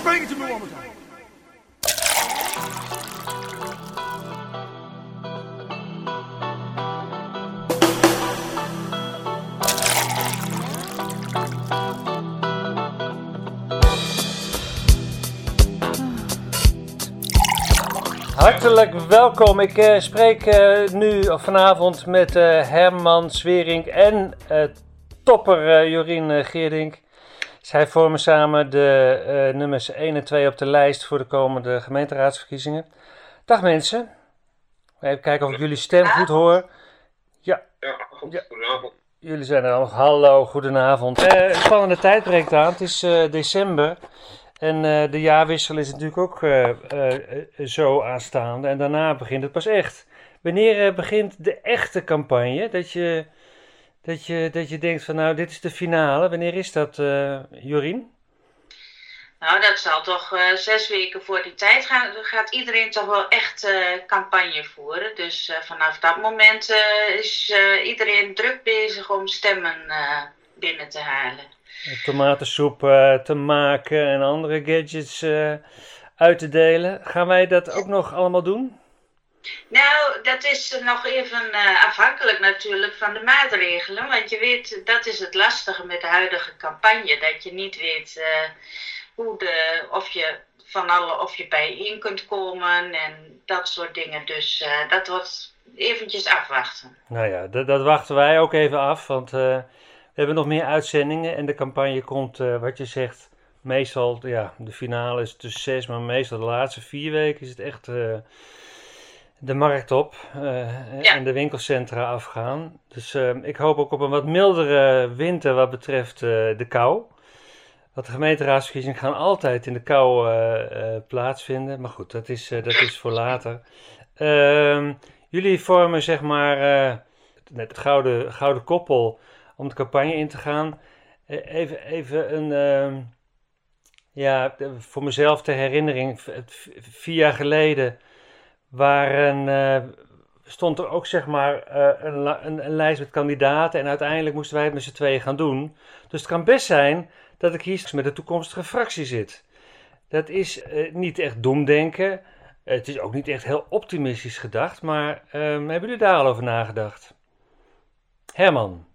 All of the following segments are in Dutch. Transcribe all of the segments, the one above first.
Explain it to me one more time. Hartelijk welkom. Ik eh, spreek eh, nu of vanavond met eh, Herman Swering en topper Jorien Geerdink. Zij vormen samen de eh, nummers 1 en 2 op de lijst voor de komende gemeenteraadsverkiezingen. Dag mensen. Even kijken of ik jullie stem goed hoor. Ja, Ja. goedenavond. Jullie zijn er allemaal. Hallo, goedenavond. Een spannende tijd breekt aan. Het is eh, december. En de jaarwissel is natuurlijk ook zo aanstaande. En daarna begint het pas echt. Wanneer begint de echte campagne? Dat je, dat, je, dat je denkt van nou, dit is de finale. Wanneer is dat, eh Jorien? Nou, dat zal toch eh, zes weken voor die tijd gaan. Gaat iedereen toch wel echt eh, campagne voeren. Dus vanaf dat moment is iedereen druk bezig om stemmen binnen te halen. Tomatensoep te maken en andere gadgets uit te delen. Gaan wij dat ook nog allemaal doen? Nou, dat is nog even eh, afhankelijk natuurlijk van de maatregelen. Want je weet, dat is het lastige met de huidige campagne. Dat je niet weet eh, hoe de, of je van alle, of je bijeen kunt komen en dat soort dingen. Dus eh, dat wordt eventjes afwachten. Nou ja, dat, dat wachten wij ook even af, want we hebben nog meer uitzendingen en de campagne komt, wat je zegt, meestal, ja, de finale is tussen zes, maar meestal de laatste vier weken is het echt de markt op eh, Ja. en de winkelcentra afgaan. Dus eh, ik hoop ook op een wat mildere winter wat betreft eh, de kou. Want de gemeenteraadsverkiezingen gaan altijd in de kou eh, plaatsvinden, maar goed, dat is, dat is voor later. Ehm Jullie vormen zeg maar het gouden, gouden koppel om de campagne in te gaan. Eh, even, even een, ehm, ja, voor mezelf ter herinnering, vier jaar geleden waren, eh, stond er ook zeg maar eh, een, een, lijst met kandidaten en uiteindelijk moesten wij het met z'n tweeën gaan doen. Dus het kan best zijn dat ik hier met de toekomstige fractie zit. Dat is eh, niet echt doemdenken. Het is ook niet echt heel optimistisch gedacht, maar ehm, hebben jullie daar al over nagedacht? Herman,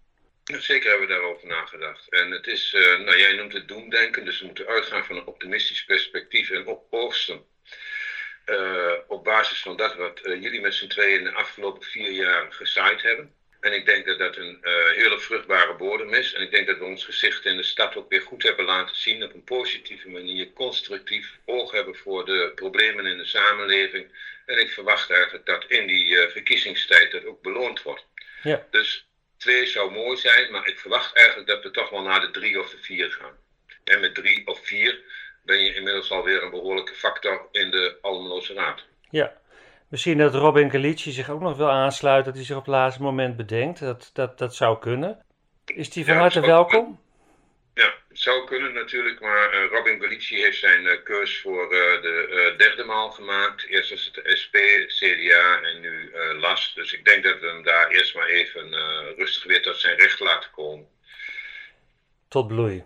Zeker hebben we daarover nagedacht. En het is, nou jij noemt het doemdenken, dus we moeten uitgaan van een optimistisch perspectief en oogsten. Eh, op basis van dat wat eh, jullie met z'n tweeën de afgelopen vier jaar gezaaid hebben. En ik denk dat dat een eh, hele vruchtbare bodem is. En ik denk dat we ons gezicht in de stad ook weer goed hebben laten zien. Op een positieve manier, constructief oog hebben voor de problemen in de samenleving. En ik verwacht eigenlijk dat in die verkiezingstijd dat ook beloond wordt. Ja. Dus twee zou mooi zijn, maar ik verwacht eigenlijk dat we toch wel naar de drie of de vier gaan. En met drie of vier ben je inmiddels alweer een behoorlijke factor in de Almeloze Raad. ja. Misschien dat Robin Galici zich ook nog wil aansluiten, dat hij zich op het laatste moment bedenkt. Dat, dat, dat zou kunnen. Is die van Ja, harte welkom? Ja, het zou kunnen natuurlijk, maar eh, Robin Galici heeft zijn eh, keus voor eh, de derde maal gemaakt. Eerst was het de SP, CDA en nu LAS. Dus ik denk dat we hem daar eerst maar even rustig weer tot zijn recht laten komen. Tot bloei.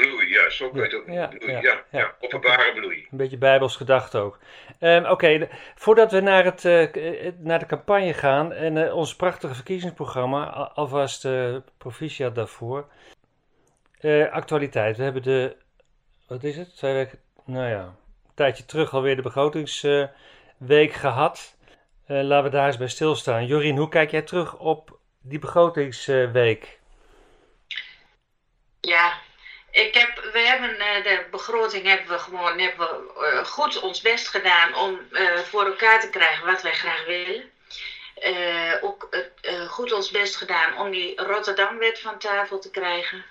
Bloei, ja, zo kun je het ook Ja, bloei, ja, ja, ja, ja. openbare bloei. Een beetje bijbels gedacht ook. Ehm, Oké, voordat we naar, het, eh, eh, naar de campagne gaan en eh, ons prachtige verkiezingsprogramma, al- alvast eh proficiat daarvoor. Eh, actualiteit. We hebben de, wat is het? Twee weken, nou ja, een tijdje terug alweer de begrotingsweek gehad. Eh, laten we daar eens bij stilstaan. Jorien, hoe kijk jij terug op die begrotingsweek? Ja, ik heb, we hebben eh, de begroting hebben we gewoon hebben we, eh, goed ons best gedaan om eh, voor elkaar te krijgen wat wij graag willen. Ook goed ons best gedaan om die Rotterdamwet van tafel te krijgen.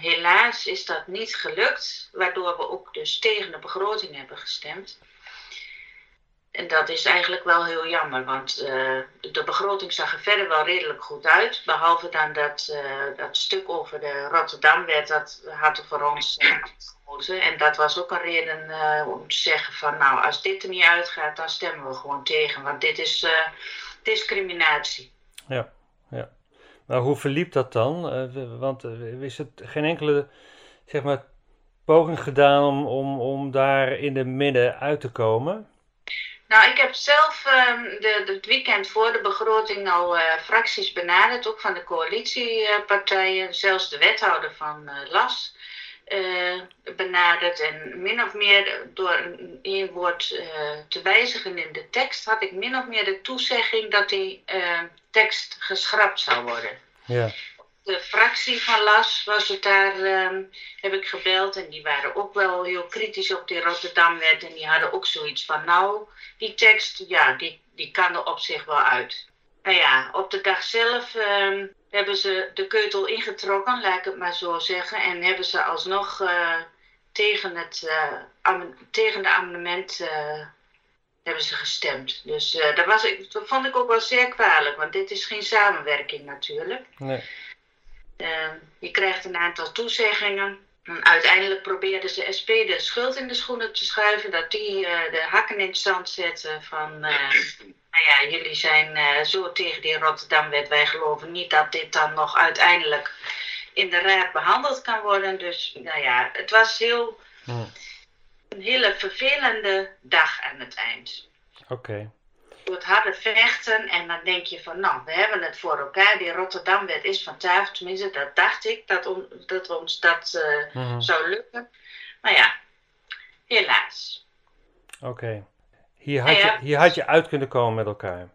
Helaas is dat niet gelukt, waardoor we ook dus tegen de begroting hebben gestemd. En dat is eigenlijk wel heel jammer, want eh, de begroting zag er verder wel redelijk goed uit. Behalve dan dat, eh, dat stuk over de Rotterdamwet, dat had er voor ons eh, gemoeten. En dat was ook een reden eh, om te zeggen van nou, als dit er niet uitgaat, dan stemmen we gewoon tegen. Want dit is eh, discriminatie. Ja, ja. Maar hoe verliep dat dan? Eh, want er is het geen enkele, zeg maar, poging gedaan om, om, om daar in de midden uit te komen? Nou, ik heb zelf uh, de, het weekend voor de begroting al uh, fracties benaderd, ook van de coalitiepartijen, zelfs de wethouder van uh, LAS uh, benaderd. En min of meer door een woord te wijzigen in de tekst had ik min of meer de toezegging dat die tekst geschrapt zou worden. Ja. De fractie van LAS was het daar, um, heb ik gebeld en die waren ook wel heel kritisch op die Rotterdamwet en die hadden ook zoiets van nou, die tekst, ja, die, die kan er op zich wel uit. Nou ja, op de dag zelf um, hebben ze de keutel ingetrokken, laat ik het maar zo zeggen, en hebben ze alsnog uh, tegen, het, uh, tegen de amendement uh, hebben ze gestemd. Dus uh, dat, was, dat vond ik ook wel zeer kwalijk, want dit is geen samenwerking natuurlijk. Nee. Uh, je krijgt een aantal toezeggingen. En uiteindelijk probeerde de SP de schuld in de schoenen te schuiven, dat die uh, de hakken in het zand zetten van, uh, nou ja, jullie zijn zo tegen die Rotterdamwet, wij geloven niet dat dit dan nog uiteindelijk in de raad behandeld kan worden. Dus nou ja, het was heel, Hmm. een hele vervelende dag aan het eind. Oké. Okay. Door het harde vechten en dan denk je van, nou, we hebben het voor elkaar. Die Rotterdamwet is van tafel, tenminste, dat dacht ik, dat, on, dat ons dat uh, Mhm. zou lukken. Maar ja, helaas. Oké. Hier, had ja. je, hier had je uit kunnen komen met elkaar.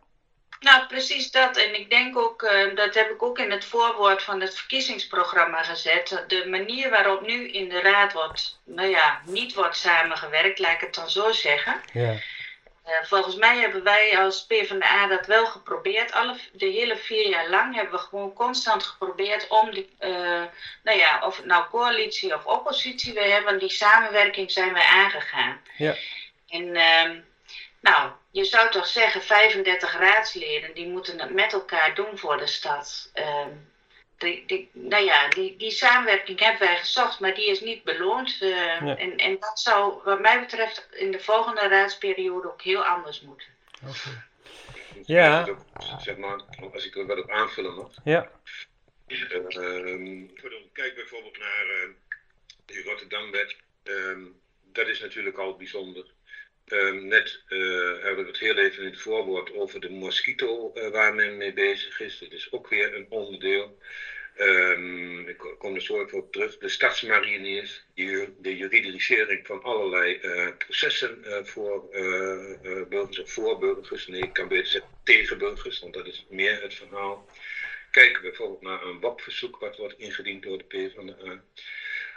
Nou, precies dat. En ik denk ook, uh, dat heb ik ook in het voorwoord van het verkiezingsprogramma gezet. De manier waarop nu in de raad wordt, nou ja, niet wordt samengewerkt, laat ik het dan zo zeggen. Ja. Uh, volgens mij hebben wij als PvdA dat wel geprobeerd. Alle, de hele vier jaar lang hebben we gewoon constant geprobeerd om die, uh, nou ja, of het nou coalitie of oppositie, we hebben die samenwerking zijn wij aangegaan. Ja. En uh, nou, je zou toch zeggen 35 raadsleden, die moeten het met elkaar doen voor de stad. Ehm, die, die, nou ja, die, die samenwerking hebben wij gezocht, maar die is niet beloond. Uh, Nee. en, en dat zou wat mij betreft in de volgende raadsperiode ook heel anders moeten. Ja. Zeg maar, als ik er wat op aanvullen mag. Ja. Ehm, kijk bijvoorbeeld naar uh, die Rotterdamwet. Um, dat is natuurlijk al bijzonder. Um, net uh, hebben we het heel even in het voorwoord over de mosquito uh, waar men mee bezig is. Dit is ook weer een onderdeel. Um, ik kom er zo even op terug. De stadsmariniers, de juridisering van allerlei uh, processen voor burgers of voor burgers. Nee, ik kan beter zeggen tegen burgers, want dat is meer het verhaal. Kijk bijvoorbeeld naar een WAP-verzoek wat wordt ingediend door de PvdA.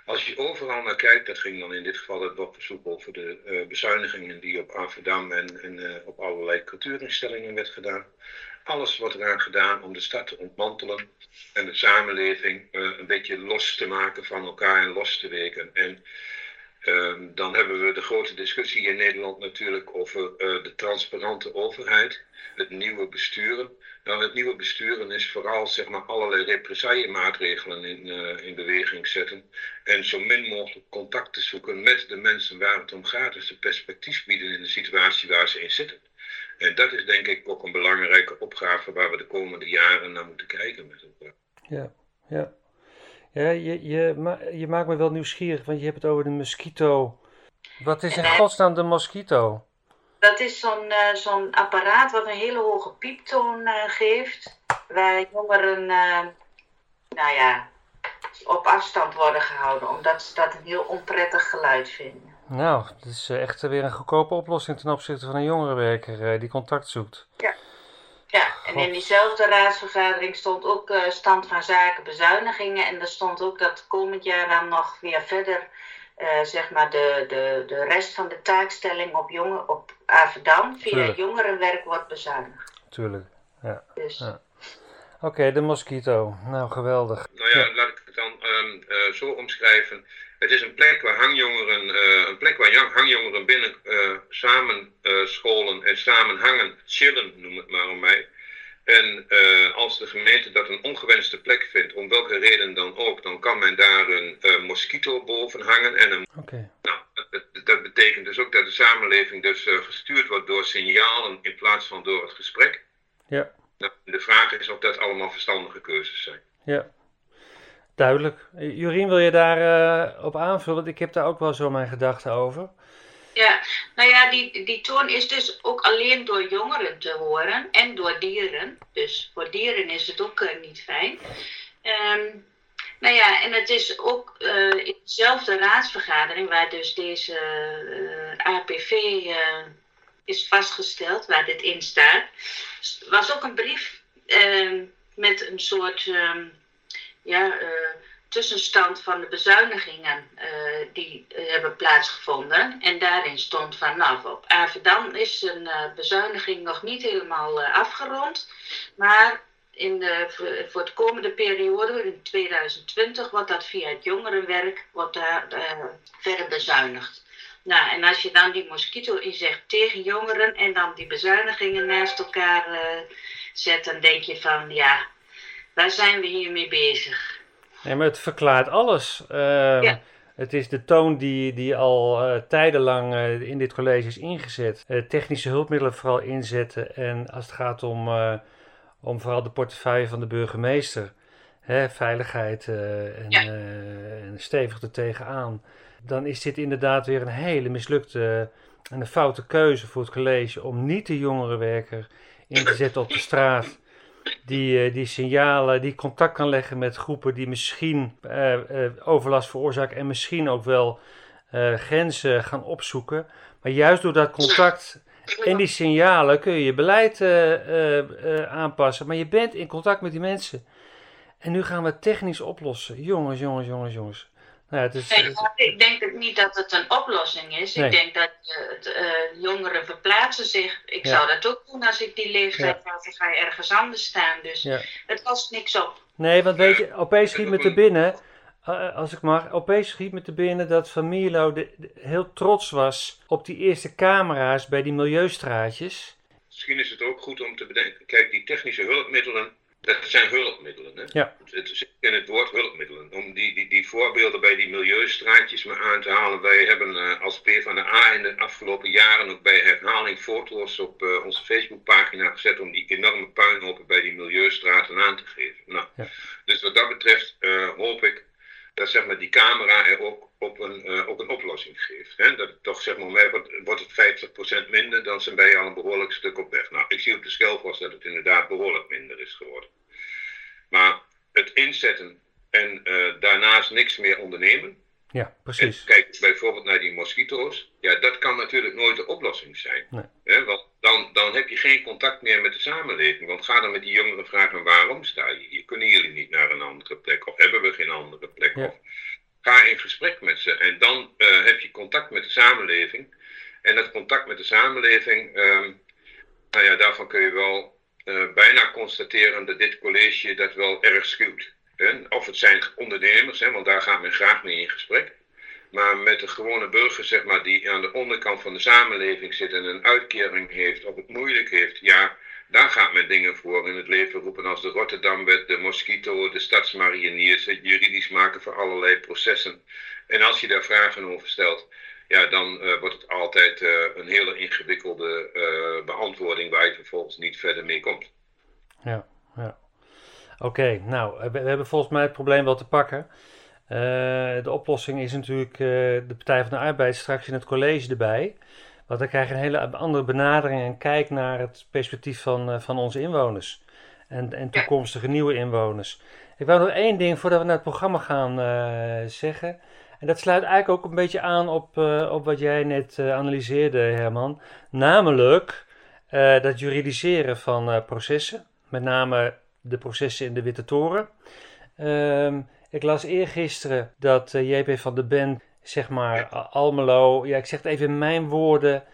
Als je overal naar kijkt, dat ging dan in dit geval het WAP-verzoek over de uh, bezuinigingen die op Amsterdam en, en uh, op allerlei cultuurinstellingen werd gedaan. Alles wordt eraan gedaan om de stad te ontmantelen en de samenleving uh, een beetje los te maken van elkaar en los te weken. En um, dan hebben we de grote discussie in Nederland natuurlijk over de transparante overheid, het nieuwe besturen. Nou, het nieuwe besturen is vooral zeg maar, allerlei represaillemaatregelen in, uh, in beweging zetten. En zo min mogelijk contact te zoeken met de mensen waar het om gaat. Dus een perspectief bieden in de situatie waar ze in zitten. En dat is denk ik ook een belangrijke opgave waar we de komende jaren naar moeten kijken met elkaar. Ja, ja. Ja, je, je, ma je maakt me wel nieuwsgierig, want je hebt het over de mosquito. Wat is in godsnaam de mosquito? Dat is zo'n uh, zo'n apparaat wat een hele hoge pieptoon uh, geeft. Waar jongeren, uh, nou ja, op afstand worden gehouden. Omdat ze dat een heel onprettig geluid vinden. Nou, dat is echt weer een goedkope oplossing ten opzichte van een jongerenwerker die contact zoekt. Ja. Ja, en in diezelfde raadsvergadering stond ook uh, stand van zaken bezuinigingen. En er stond ook dat komend jaar dan nog weer verder, uh, zeg maar, de, de, de rest van de taakstelling op, jongen, op Averdam via Tuurlijk. jongerenwerk wordt bezuinigd. Tuurlijk, ja. Dus. ja. Oké, okay, de mosquito. Nou, geweldig. Nou ja, ja. laat ik het dan um, uh, zo omschrijven. Het is een plek waar hangjongeren, uh, een plek waar hangjongeren binnen uh, samen uh, scholen en samen hangen, chillen noem het maar om mij. En als de gemeente dat een ongewenste plek vindt, om welke reden dan ook, dan kan men daar een mosquito boven hangen. En een, okay. nou, dat, dat, betekent dus ook dat de samenleving dus gestuurd wordt door signalen in plaats van door het gesprek. Ja. Nou, de vraag is of dat allemaal verstandige keuzes zijn. Ja. Duidelijk. Jorien, wil je daar uh, op aanvullen? Want ik heb daar ook wel zo mijn gedachten over. Ja, nou ja, die, die toon is dus ook alleen door jongeren te horen en door dieren. Dus voor dieren is het ook uh, niet fijn. Um, nou ja, en het is ook uh, in dezelfde raadsvergadering waar dus deze APV is vastgesteld, waar dit in staat, was ook een brief ehm, met een soort um, ja, tussenstand van de bezuinigingen uh, die uh, hebben plaatsgevonden. En daarin stond van, nou, op Avedan is een bezuiniging nog niet helemaal afgerond. Maar in de, voor de komende periode, in 2020, wordt dat via het jongerenwerk wordt daar, verder bezuinigd. Nou, en als je dan die mosquito inzegt tegen jongeren en dan die bezuinigingen naast elkaar zet, dan denk je van, ja, waar zijn we hiermee bezig? Nee, maar het verklaart alles. Uh, Het is de toon die, die al uh, tijdenlang uh, in dit college is ingezet. Uh, technische hulpmiddelen vooral inzetten. En als het gaat om, om vooral de portefeuille van de burgemeester, hè, veiligheid en, ja. en stevig er tegenaan. Dan is dit inderdaad weer een hele mislukte en een foute keuze voor het college om niet de jongerenwerker in te zetten op de straat die, uh, die signalen, die contact kan leggen met groepen die misschien uh, uh, overlast veroorzaken en misschien ook wel grenzen gaan opzoeken. Maar juist door dat contact en die signalen kun je je beleid aanpassen. Maar je bent in contact met die mensen. En nu gaan we het technisch oplossen. Jongens, jongens, jongens, jongens. Nou, het is, nee, ik denk niet dat het een oplossing is. Nee. Ik denk dat uh, jongeren verplaatsen zich. Ik ja. zou dat ook doen als ik die leeftijd ja. had. Dan ga je ergens anders staan. Dus ja. het kost niks op. Nee, want weet je, opeens schiet me te binnen, uh, als ik mag, opeens schiet me te binnen dat Van Mierlo de, de, heel trots was op die eerste camera's bij die milieustraatjes. Misschien is het ook goed om te bedenken, kijk, die technische hulpmiddelen dat zijn hulpmiddelen. Hè? Ja. Het zit in het woord hulpmiddelen. Om die, die, die voorbeelden bij die milieustraatjes maar aan te halen. Wij hebben uh, als P van de A in de afgelopen jaren ook bij herhaling foto's op uh, onze Facebookpagina gezet. om die enorme puinhopen bij die milieustraten aan te geven. Nou, ja. Dus wat dat betreft uh, hoop ik dat zeg maar, die camera er ook op een, uh, op een oplossing geeft. Hè? Dat het toch zeg maar, wordt het 50% minder, dan zijn wij al een behoorlijk stuk op weg. Nou, ik zie op de Schelfos dat het inderdaad behoorlijk minder is geworden. Maar het inzetten en uh, daarnaast niks meer ondernemen. Ja, precies. En kijk bijvoorbeeld naar die mosquito's. Ja, dat kan natuurlijk nooit de oplossing zijn. Nee. Hè? Want dan, dan heb je geen contact meer met de samenleving. Want ga dan met die jongeren vragen: waarom sta je hier? Kunnen jullie niet naar een andere plek? Of hebben we geen andere plek? Ja. Of ga in gesprek met ze. En dan uh, heb je contact met de samenleving. En dat contact met de samenleving, um, nou ja, daarvan kun je wel uh, bijna constateren dat dit college dat wel erg schuwt. Hè? Of het zijn ondernemers, hè, want daar gaat men graag mee in gesprek. Maar met de gewone burger, zeg maar, die aan de onderkant van de samenleving zit en een uitkering heeft of het moeilijk heeft, ja, daar gaat men dingen voor in het leven roepen als de Rotterdamwet, de Mosquito, de stadsmariniers, het juridisch maken voor allerlei processen. En als je daar vragen over stelt, ja, dan uh, wordt het altijd uh, een hele ingewikkelde uh, beantwoording waar je vervolgens niet verder mee komt. Ja, ja. Oké, nou, we, we, hebben volgens mij het probleem wel te pakken. de oplossing is natuurlijk de Partij van de Arbeid straks in het college erbij. Want dan krijg je een hele andere benadering en kijk naar het perspectief van, uh, van onze inwoners. En, en toekomstige nieuwe inwoners. Ik wou nog één ding voordat we naar het programma gaan uh, zeggen. En dat sluit eigenlijk ook een beetje aan op, uh, op wat jij net analyseerde, Herman. Namelijk dat juridiseren van processen. Met name de processen in de Witte Toren. Ehm, ik las eergisteren dat JP van der Ben zeg maar. Almelo, ja, ik zeg het even in mijn woorden,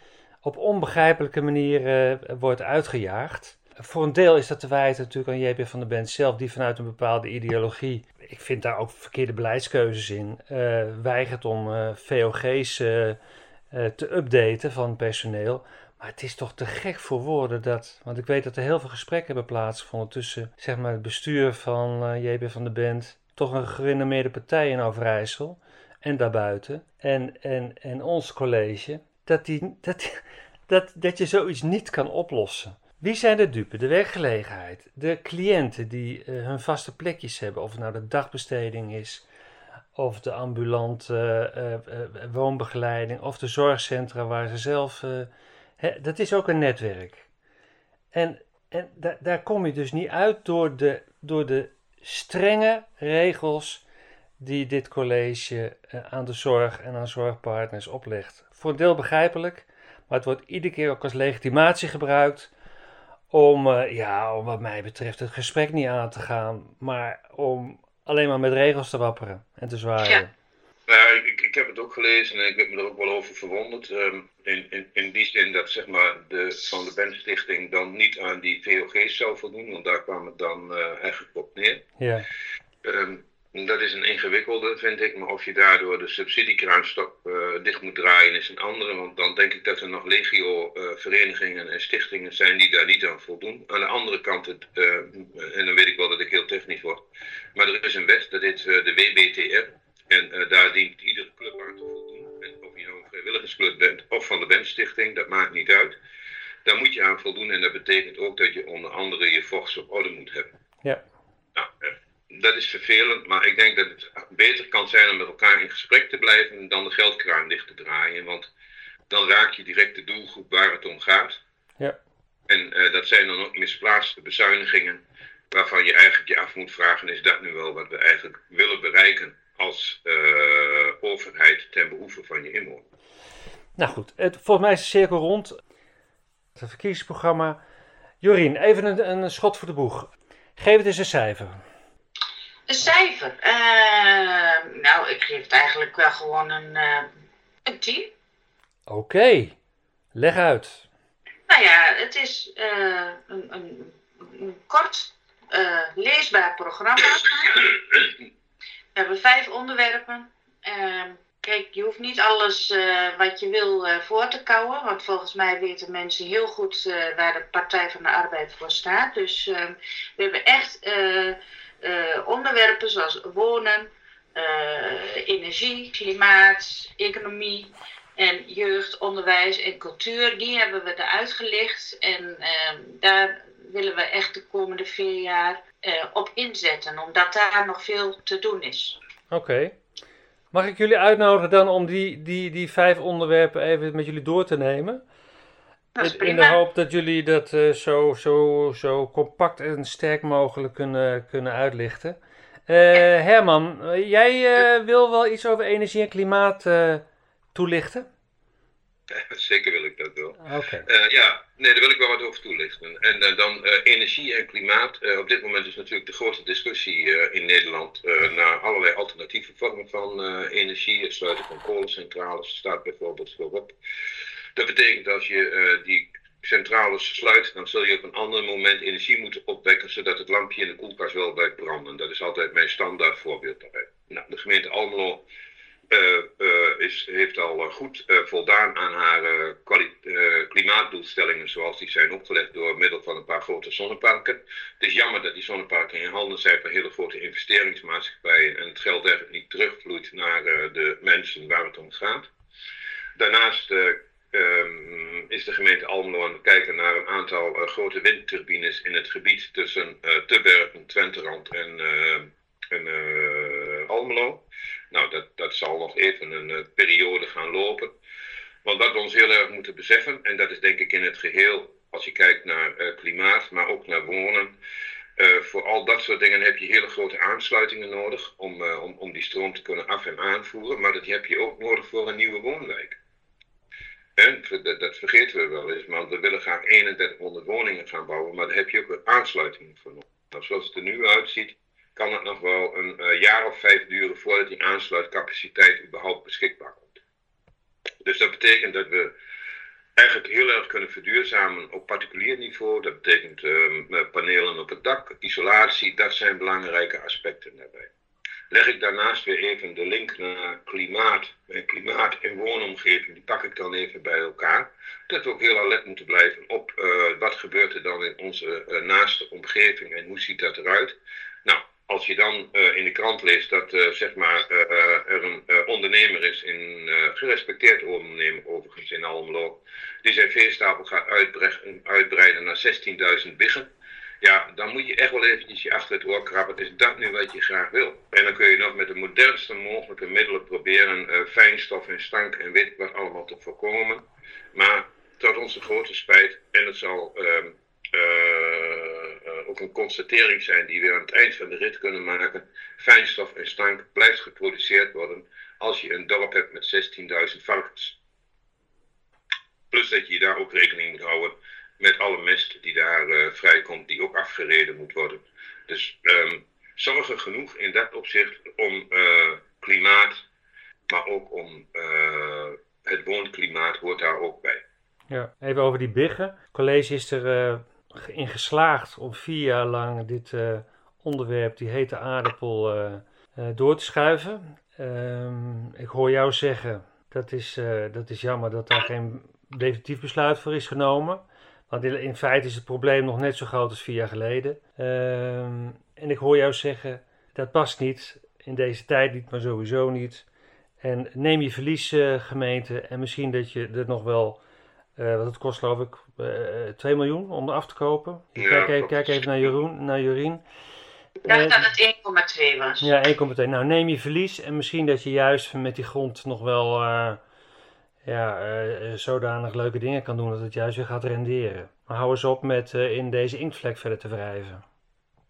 op onbegrijpelijke manier uh, wordt uitgejaagd. Voor een deel is dat te wijten natuurlijk aan JP van der Bent zelf, die vanuit een bepaalde ideologie, ik vind daar ook verkeerde beleidskeuzes in, uh, weigert om uh, VOG's te updaten van personeel. Maar het is toch te gek voor woorden dat. Want ik weet dat er heel veel gesprekken hebben plaatsgevonden tussen zeg maar, het bestuur van JP van der Bent, toch een gerenommeerde partij in Overijssel en daarbuiten en, en, en ons college, dat, die, dat, dat, dat je zoiets niet kan oplossen. Wie zijn de dupe? De werkgelegenheid, de cliënten die uh, hun vaste plekjes hebben, of het nou de dagbesteding is, of de ambulante uh, uh, woonbegeleiding, of de zorgcentra waar ze zelf. Hè, dat is ook een netwerk. En, en da daar kom je dus niet uit door de, door de strenge regels die dit college aan de zorg en aan zorgpartners oplegt. Voor een deel begrijpelijk, maar het wordt iedere keer ook als legitimatie gebruikt om, uh, ja, om wat mij betreft het gesprek niet aan te gaan, maar om alleen maar met regels te wapperen en te zwaaien. Ja. Nou ja, ik, ik heb het ook gelezen en ik heb me er ook wel over verwonderd. Um, in, in, in die zin dat zeg maar, de Van de Ben Stichting dan niet aan die VOG's zou voldoen, want daar kwam het dan uh, eigenlijk op neer. Ja. Um, dat is een ingewikkelde, vind ik. Maar of je daardoor de subsidiekraanstok uh, dicht moet draaien is een andere. Want dan denk ik dat er nog legio uh, verenigingen en stichtingen zijn die daar niet aan voldoen. Aan de andere kant, het, uh, en dan weet ik wel dat ik heel technisch word. Maar er is een wet, dat is de WBTR. En daar dient iedere club aan te voldoen. En of je nou een vrijwilligersclub bent of van de BEM-stichting, dat maakt niet uit. Daar moet je aan voldoen en dat betekent ook dat je onder andere je vochts op orde moet hebben. Ja. Nou, dat is vervelend, maar ik denk dat het beter kan zijn om met elkaar in gesprek te blijven dan de geldkraan dicht te draaien. Want dan raak je direct de doelgroep waar het om gaat. Ja. En uh, dat zijn dan ook misplaatste bezuinigingen waarvan je eigenlijk je af moet vragen, is dat nu wel wat we eigenlijk willen bereiken als uh, overheid ten behoeve van je inwoner? Nou goed, het, volgens mij is de cirkel rond. Het verkiezingsprogramma. Jorien, even een, een schot voor de boeg. Geef het eens een cijfer. Een cijfer? Uh, nou, ik geef het eigenlijk wel gewoon een, uh, een 10. Oké, okay. leg uit. Nou ja, het is uh, een, een, een, kort leesbaar programma. We hebben vijf onderwerpen. Ehm, kijk, je hoeft niet alles wat je wil voor te kouwen. Want volgens mij weten mensen heel goed waar de Partij van de Arbeid voor staat. Dus ehm, we hebben echt onderwerpen zoals wonen, uh, energie, klimaat, economie en jeugd, onderwijs en cultuur, die hebben we eruit gelicht. En uh, daar willen we echt de komende vier jaar uh, op inzetten, omdat daar nog veel te doen is. Oké. Mag ik jullie uitnodigen dan om die, die, die vijf onderwerpen even met jullie door te nemen? In de hoop dat jullie dat uh, zo, zo, zo compact en sterk mogelijk kunnen, kunnen uitlichten. Uh, Herman, jij uh, wil wel iets over energie en klimaat toelichten? Zeker wil ik dat wel. Okay. ja, nee, daar wil ik wel wat over toelichten. En dan energie en klimaat. op dit moment is natuurlijk de grote discussie in Nederland naar allerlei alternatieve vormen van energie. Het sluiten van kolencentrales staat bijvoorbeeld voorop. Dat betekent als je uh, die centrales sluit, dan zul je op een ander moment energie moeten opwekken, zodat het lampje in de koelkast wel blijft branden. Dat is altijd mijn standaard voorbeeld daarbij. Nou, de gemeente Almelo uh, uh, is, heeft al goed voldaan aan haar klimaatdoelstellingen zoals die zijn opgelegd door middel van een paar grote zonneparken. Het is jammer dat die zonneparken in handen zijn van hele grote investeringsmaatschappijen en het geld eigenlijk niet terugvloeit naar de mensen waar het om gaat. Daarnaast um, is de gemeente Almelo aan het kijken naar een aantal uh, grote windturbines in het gebied tussen uh, Tubbergen, Twenterand en, uh, en Almelo. Nou, dat, dat zal nog even een periode gaan lopen. Want wat we ons heel erg moeten beseffen, en dat is denk ik in het geheel, als je kijkt naar klimaat, maar ook naar wonen. voor al dat soort dingen heb je hele grote aansluitingen nodig om, om, om die stroom te kunnen af- en aanvoeren. Maar dat heb je ook nodig voor een nieuwe woonwijk. En dat, dat, vergeten we wel eens, want we willen graag 3100 woningen gaan bouwen, maar daar heb je ook een aansluiting voor nodig. Nou, zoals het er nu uitziet, kan het nog wel een uh, jaar of vijf duren voordat die aansluitcapaciteit überhaupt beschikbaar komt. Dus dat betekent dat we eigenlijk heel erg kunnen verduurzamen op particulier niveau. Dat betekent uh, panelen op het dak, isolatie, dat zijn belangrijke aspecten daarbij leg ik daarnaast weer even de link naar klimaat. En klimaat en woonomgeving, die pak ik dan even bij elkaar. Dat we ook heel alert moeten blijven op uh, wat gebeurt er dan in onze uh, naaste omgeving en hoe ziet dat eruit. Nou, als je dan uh, in de krant leest dat zeg maar, er een ondernemer is in gerespecteerd ondernemer overigens in Almelo, die zijn veestapel gaat uitbreiden naar 16.000 biggen. Ja, dan moet je echt wel eventjes je achter het oor krabben. Is dat nu wat je graag wil? En dan kun je nog met de modernste mogelijke middelen proberen uh, fijnstof en stank en weet wat allemaal te voorkomen. Maar tot onze grote spijt, en het zal uh, uh, ook een constatering zijn die we aan het eind van de rit kunnen maken. Fijnstof en stank blijft geproduceerd worden als je een dorp hebt met 16.000 varkens. Plus dat je daar ook rekening moet houden met alle mest die daar uh, vrijkomt, die ook afgereden moet worden. Dus um, zorgen genoeg in dat opzicht om uh, klimaat, maar ook om uh, het woonklimaat hoort daar ook bij. Ja, even over die biggen. Het college is er in geslaagd om vier jaar lang dit onderwerp, die hete aardappel, door te schuiven. Um, ik hoor jou zeggen, dat is, dat is jammer dat daar geen definitief besluit voor is genomen. Want in feite is het probleem nog net zo groot als vier jaar geleden. Ehm, en ik hoor jou zeggen, dat past niet. In deze tijd niet, maar sowieso niet. En neem je verlies, uh, gemeente. En misschien dat je er nog wel, uh, wat het kost geloof ik, uh, eh, 2 miljoen om er af te kopen. Ja, kijk, even, kijk even naar, Jeroen, naar Jorien. Ik dacht dat het 1,2 was. Ja, 1,2. Nou, neem je verlies. En misschien dat je juist met die grond nog wel ja, uh, zodanig leuke dingen kan doen dat het juist weer gaat renderen. Maar hou eens op met uh, in deze inktvlek verder te wrijven.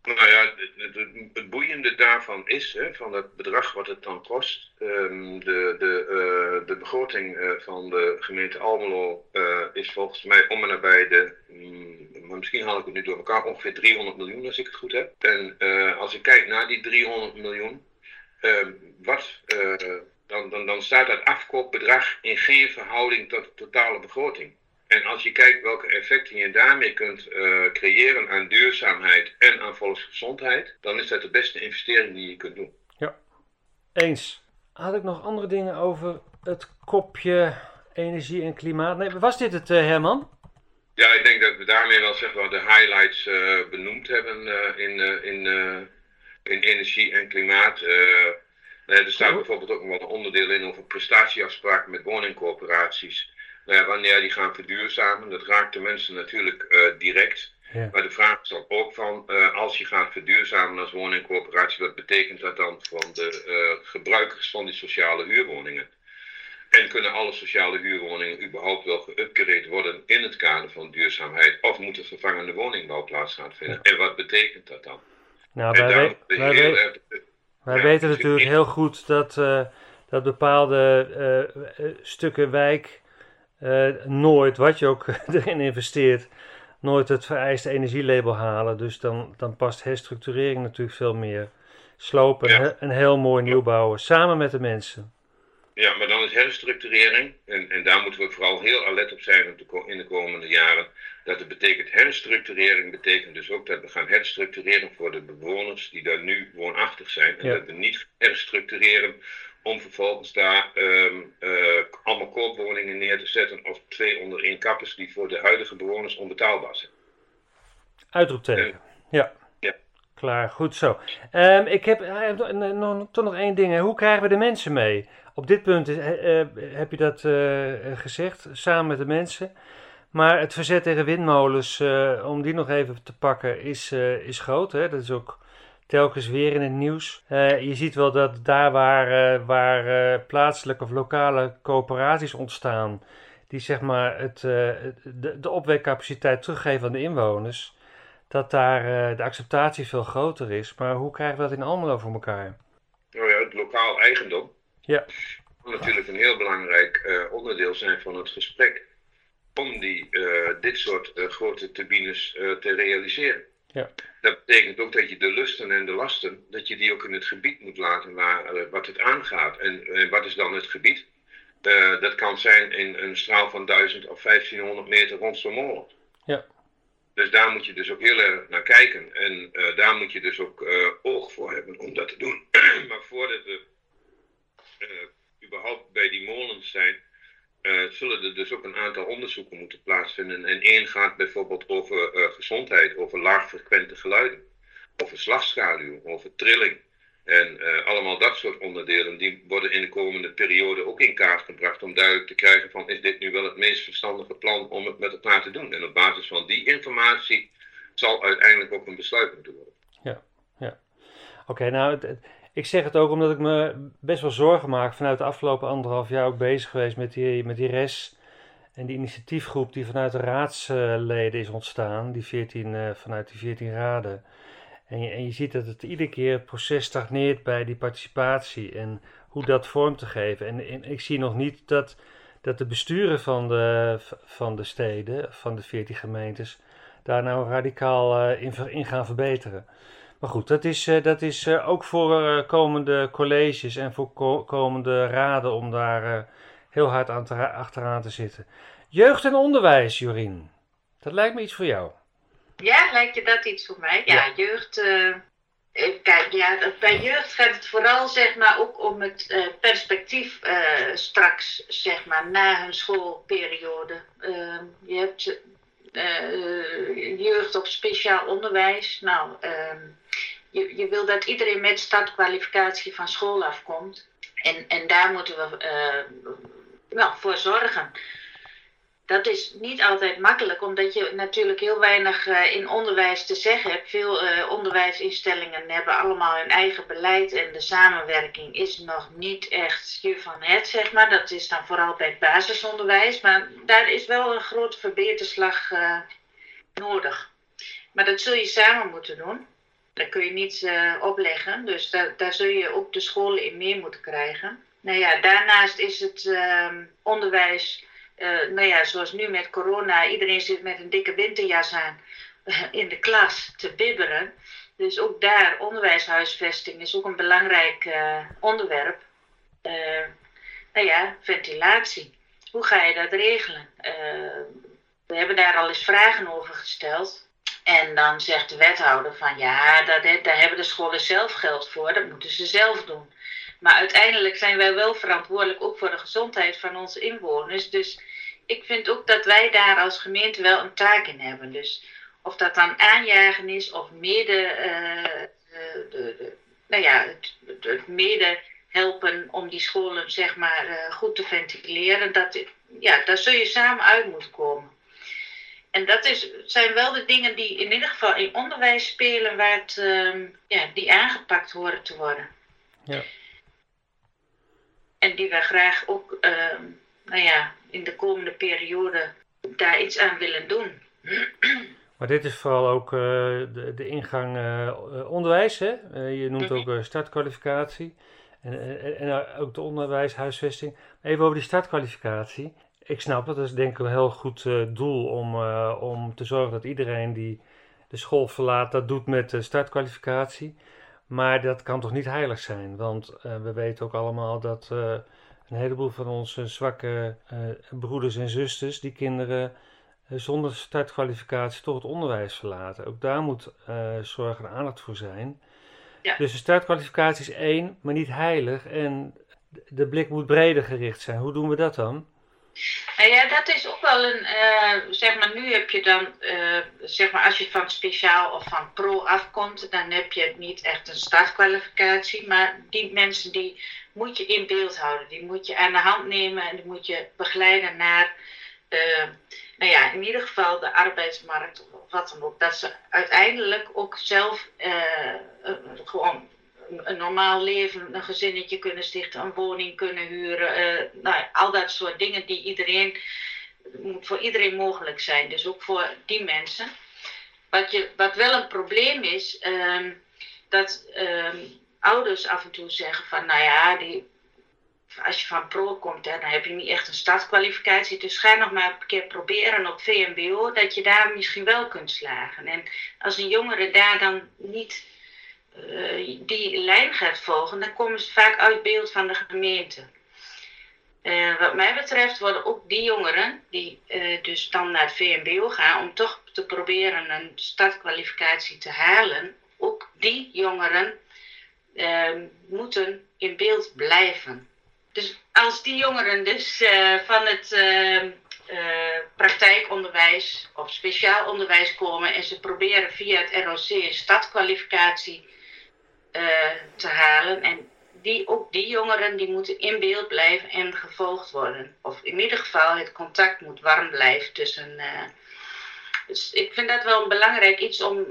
Nou ja, het, het, boeiende daarvan is, hè, van het bedrag wat het dan kost, um, de, de, de begroting van de gemeente Almelo is volgens mij om en nabij de, maar misschien haal ik het nu door elkaar, ongeveer 300 miljoen als ik het goed heb. En als ik kijk naar die 300 miljoen, ehm, wat dan, dan, dan staat dat afkoopbedrag in geen verhouding tot de totale begroting. En als je kijkt welke effecten je daarmee kunt uh, creëren aan duurzaamheid en aan volksgezondheid, dan is dat de beste investering die je kunt doen. Ja, eens. Had ik nog andere dingen over het kopje energie en klimaat? Nee, was dit het, uh, Herman? Ja, ik denk dat we daarmee wel zeg maar, de highlights uh, benoemd hebben in, in, in energie en klimaat. Nou er staat bijvoorbeeld ook nog wel een onderdeel in over prestatieafspraken met woningcorporaties. Nou ja, wanneer die gaan verduurzamen, dat raakt de mensen natuurlijk uh, direct. Ja. Maar de vraag is dan ook van, uh, als je gaat verduurzamen als woningcorporatie, wat betekent dat dan van de uh, gebruikers van die sociale huurwoningen? En kunnen alle sociale huurwoningen überhaupt wel geüpgrade worden in het kader van duurzaamheid? Of moet er vervangende woningbouw plaats gaan vinden? Ja. En wat betekent dat dan? Nou, wij, wij, wij, wij weten natuurlijk heel goed dat, uh, dat bepaalde uh, stukken wijk nooit, wat je ook erin investeert, nooit het vereiste energielabel halen. Dus dan, dan past herstructurering natuurlijk veel meer. Slopen ja. en heel mooi nieuw bouwen, samen met de mensen. Ja, maar dan is herstructurering, en, en daar moeten we vooral heel alert op zijn in de komende jaren, dat het betekent herstructurering, betekent dus ook dat we gaan herstructureren voor de bewoners die daar nu woonachtig zijn. En dat we niet herstructureren om vervolgens daar um, uh, allemaal koopwoningen neer te zetten of twee onder één kappers die voor de huidige bewoners onbetaalbaar zijn. Uitroepteken, en, ja. Klaar, goed zo. Um, ik heb uh, nog, toch nog één ding. Hoe krijgen we de mensen mee? Op dit punt heb je dat gezegd, samen met de mensen. Maar het verzet tegen windmolens, om die nog even te pakken, is, is groot. Hè? Dat is ook telkens weer in het nieuws. Je ziet wel dat daar waar, waar plaatselijke of lokale coöperaties ontstaan, die zeg maar het, de, de opwekcapaciteit teruggeven aan de inwoners, dat daar de acceptatie veel groter is. Maar hoe krijgen we dat in Almelo voor elkaar? Nou ja, het lokaal eigendom. Ja. Natuurlijk een heel belangrijk onderdeel zijn van het gesprek om die, uh, dit soort grote turbines te realiseren. Ja. Dat betekent ook dat je de lusten en de lasten, dat je die ook in het gebied moet laten waar, wat het aangaat. En wat is dan het gebied? dat kan zijn in een straal van 1000 of 1500 meter rond zo'n molen. Ja. Dus daar moet je dus ook heel erg naar kijken. En daar moet je dus ook oog voor hebben om dat te doen. maar voordat we überhaupt bij die molens zijn, zullen er dus ook een aantal onderzoeken moeten plaatsvinden. En één gaat bijvoorbeeld over gezondheid, over laagfrequente geluiden, over slagschaduw, over trilling. En uh, allemaal dat soort onderdelen, die worden in de komende periode ook in kaart gebracht om duidelijk te krijgen van is dit nu wel het meest verstandige plan om het met elkaar te doen. En op basis van die informatie zal uiteindelijk ook een besluit moeten worden. Ja, ja. Oké, nou, ik zeg het ook omdat ik me best wel zorgen maak vanuit de afgelopen anderhalf jaar ook bezig geweest met die, met die res en die initiatiefgroep die vanuit de raadsleden is ontstaan, die 14, uh, vanuit die 14 raden. En je, en je ziet dat het iedere keer het proces stagneert bij die participatie en hoe dat vorm te geven. En, ik zie nog niet dat, dat de besturen van de, van de steden, van de 14 gemeentes, daar nou radicaal uh, in, gaan verbeteren. Maar goed, dat is, uh, dat is uh, ook voor komende colleges en voor ko komende raden om daar heel hard aan te, achteraan te zitten. Jeugd en onderwijs, Jorien. Dat lijkt me iets voor jou. Ja, lijkt je dat iets voor mij? Ja, ja. jeugd. Uh, kijk, ja, bij jeugd gaat het vooral zeg maar ook om het uh, perspectief uh, straks, zeg maar, na hun schoolperiode. Ehm, je hebt jeugd op speciaal onderwijs. Nou, ehm, je, je wil dat iedereen met startkwalificatie van school afkomt. En, en daar moeten we nou, voor zorgen dat is niet altijd makkelijk, omdat je natuurlijk heel weinig uh, in onderwijs te zeggen hebt. Veel uh, onderwijsinstellingen hebben allemaal hun eigen beleid en de samenwerking is nog niet echt je van het, zeg maar. Dat is dan vooral bij het basisonderwijs, maar daar is wel een grote verbeterslag uh, nodig. Maar dat zul je samen moeten doen. Dat kun je niet opleggen, dus daar, daar zul je ook de scholen in meer moeten krijgen. Nou ja, daarnaast is het ehm, onderwijs uh, nou ja, zoals nu met corona, iedereen zit met een dikke winterjas aan in de klas te bibberen. Dus ook daar, onderwijshuisvesting is ook een belangrijk uh, onderwerp. Nou ja, ventilatie. Hoe ga je dat regelen? we hebben daar al eens vragen over gesteld. En dan zegt de wethouder van ja, daar, daar hebben de scholen zelf geld voor, dat moeten ze zelf doen. Maar uiteindelijk zijn wij wel verantwoordelijk ook voor de gezondheid van onze inwoners. Dus ik vind ook dat wij daar als gemeente wel een taak in hebben. Dus of dat dan aanjagen is of mede, uh, de, de, nou ja, het, het, mede helpen om die scholen zeg maar uh, goed te ventileren, dat, ja, daar zul je samen uit moeten komen. En dat is, zijn wel de dingen die in ieder geval in onderwijs spelen, waar het, uh, ja, die aangepakt horen te worden. Ja. En die we graag ook ehm, nou ja, in de komende periode daar iets aan willen doen. Maar dit is vooral ook uh, de, de, ingang uh, onderwijs, hè? Uh, je noemt ook startkwalificatie en, en, en, ook de onderwijshuisvesting. Even over die startkwalificatie. Ik snap dat is denk ik een heel goed doel om, om te zorgen dat iedereen die de school verlaat, dat doet met de startkwalificatie. Maar dat kan toch niet heilig zijn, want we weten ook allemaal dat een heleboel van onze zwakke uh, broeders en zusters, die kinderen uh, zonder startkwalificatie toch het onderwijs verlaten. Ook daar moet uh, zorg en aandacht voor zijn. Ja. Dus de startkwalificatie is één, maar niet heilig. En de blik moet breder gericht zijn. Hoe doen we dat dan? Nou ja, dat is ook wel een, zeg maar, nu heb je dan, zeg maar, als je van speciaal of van pro afkomt, dan heb je niet echt een startkwalificatie. Maar die mensen die moet je in beeld houden. Die moet je aan de hand nemen en die moet je begeleiden naar, uh, nou ja, in ieder geval de arbeidsmarkt of wat dan ook. Dat ze uiteindelijk ook zelf gewoon een normaal leven, een gezinnetje kunnen stichten, een woning kunnen huren. Uh, nou, al dat soort dingen die iedereen, moet voor iedereen mogelijk zijn. Dus ook voor die mensen. Wat, je, wat wel een probleem is, um, dat um, ouders af en toe zeggen van, nou ja, die, als je van pro komt, hè, dan heb je niet echt een startkwalificatie. Dus ga nog maar een keer proberen op VMBO, dat je daar misschien wel kunt slagen. En als een jongere daar dan niet uh, die lijn gaat volgen, dan komen ze vaak uit beeld van de gemeente. Uh, wat mij betreft worden ook die jongeren die uh, dus dan naar het VMBO gaan om toch te proberen een startkwalificatie te halen, ook die jongeren moeten in beeld blijven. Dus als die jongeren dus van het praktijkonderwijs of speciaal onderwijs komen en ze proberen via het ROC een stadkwalificatie te halen. En die, ook die jongeren die moeten in beeld blijven en gevolgd worden. Of in ieder geval het contact moet warm blijven tussen. dus ik vind dat wel een belangrijk iets om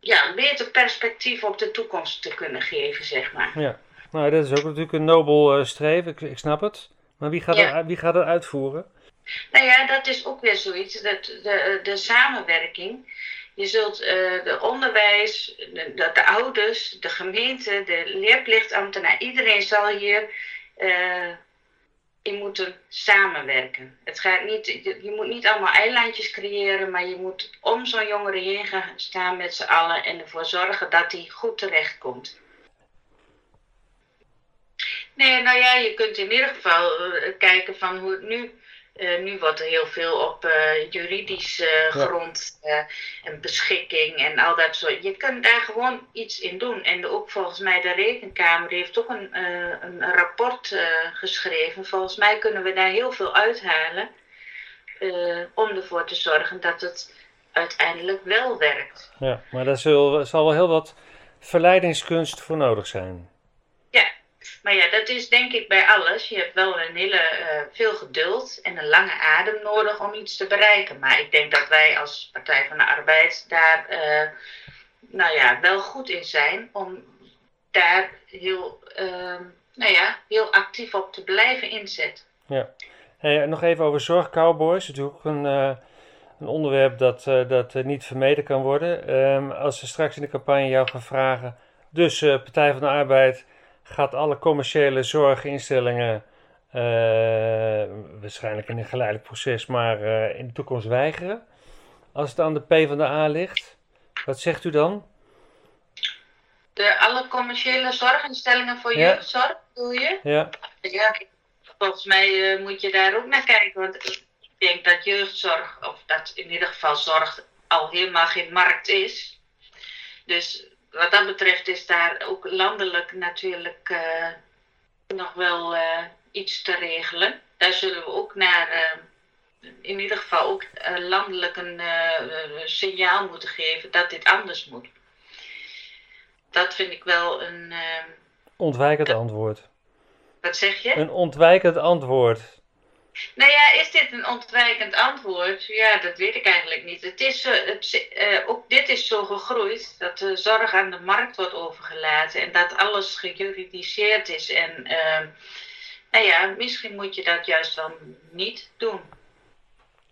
ja, een beter perspectief op de toekomst te kunnen geven, zeg maar. Ja, nou dat is ook natuurlijk een nobel uh, streven, ik, ik, snap het. Maar wie gaat, er, wie gaat het uitvoeren? Nou ja, dat is ook weer zoiets, dat de, de samenwerking. Je zult uh, de onderwijs, de, de, ouders, de gemeente, de leerplichtambtenaar, iedereen zal hier uh, in moeten samenwerken. Het gaat niet, je moet niet allemaal eilandjes creëren, maar je moet om zo'n jongere heen gaan staan met z'n allen en ervoor zorgen dat hij goed terechtkomt. Nee, nou ja, je kunt in ieder geval uh, kijken van hoe het nu uh, nu wordt er heel veel op uh, juridisch uh, grond en beschikking en al dat soort. Je kunt daar gewoon iets in doen. En ook volgens mij de Rekenkamer heeft ook een, een rapport geschreven. Volgens mij kunnen we daar heel veel uithalen om ervoor te zorgen dat het uiteindelijk wel werkt. Ja, maar daar zal, zal wel heel wat verleidingskunst voor nodig zijn. Maar ja, dat is denk ik bij alles. Je hebt wel een hele uh, veel geduld en een lange adem nodig om iets te bereiken. Maar ik denk dat wij als Partij van de Arbeid daar uh, nou ja, wel goed in zijn om daar heel, uh, nou ja, heel actief op te blijven inzetten. Ja. Nog even over zorgcowboys. Natuurlijk een, uh, een onderwerp dat, dat niet vermeden kan worden. Um, als ze straks in de campagne jou gaan vragen, dus Partij van de Arbeid gaat alle commerciële zorginstellingen uh, waarschijnlijk in een geleidelijk proces, maar uh, in de toekomst weigeren. Als het aan de P van de A ligt, wat zegt u dan? De, alle commerciële zorginstellingen voor ja. jeugdzorg, bedoel je? Ja. Ja, volgens mij uh, moet je daar ook naar kijken. Want ik denk dat jeugdzorg, of dat in ieder geval zorg, al helemaal geen markt is. Dus wat dat betreft is daar ook landelijk natuurlijk uh, nog wel uh, iets te regelen. Daar zullen we ook naar, uh, in ieder geval ook landelijk een signaal moeten geven dat dit anders moet. Dat vind ik wel een. ontwijkend antwoord. Wat zeg je? Een ontwijkend antwoord. Nou ja, is dit een ontwijkend antwoord? Ja, dat weet ik eigenlijk niet. Het is, het, uh, ook dit is zo gegroeid dat de zorg aan de markt wordt overgelaten en dat alles gejuridiseerd is. En uh, nou ja, misschien moet je dat juist wel niet doen.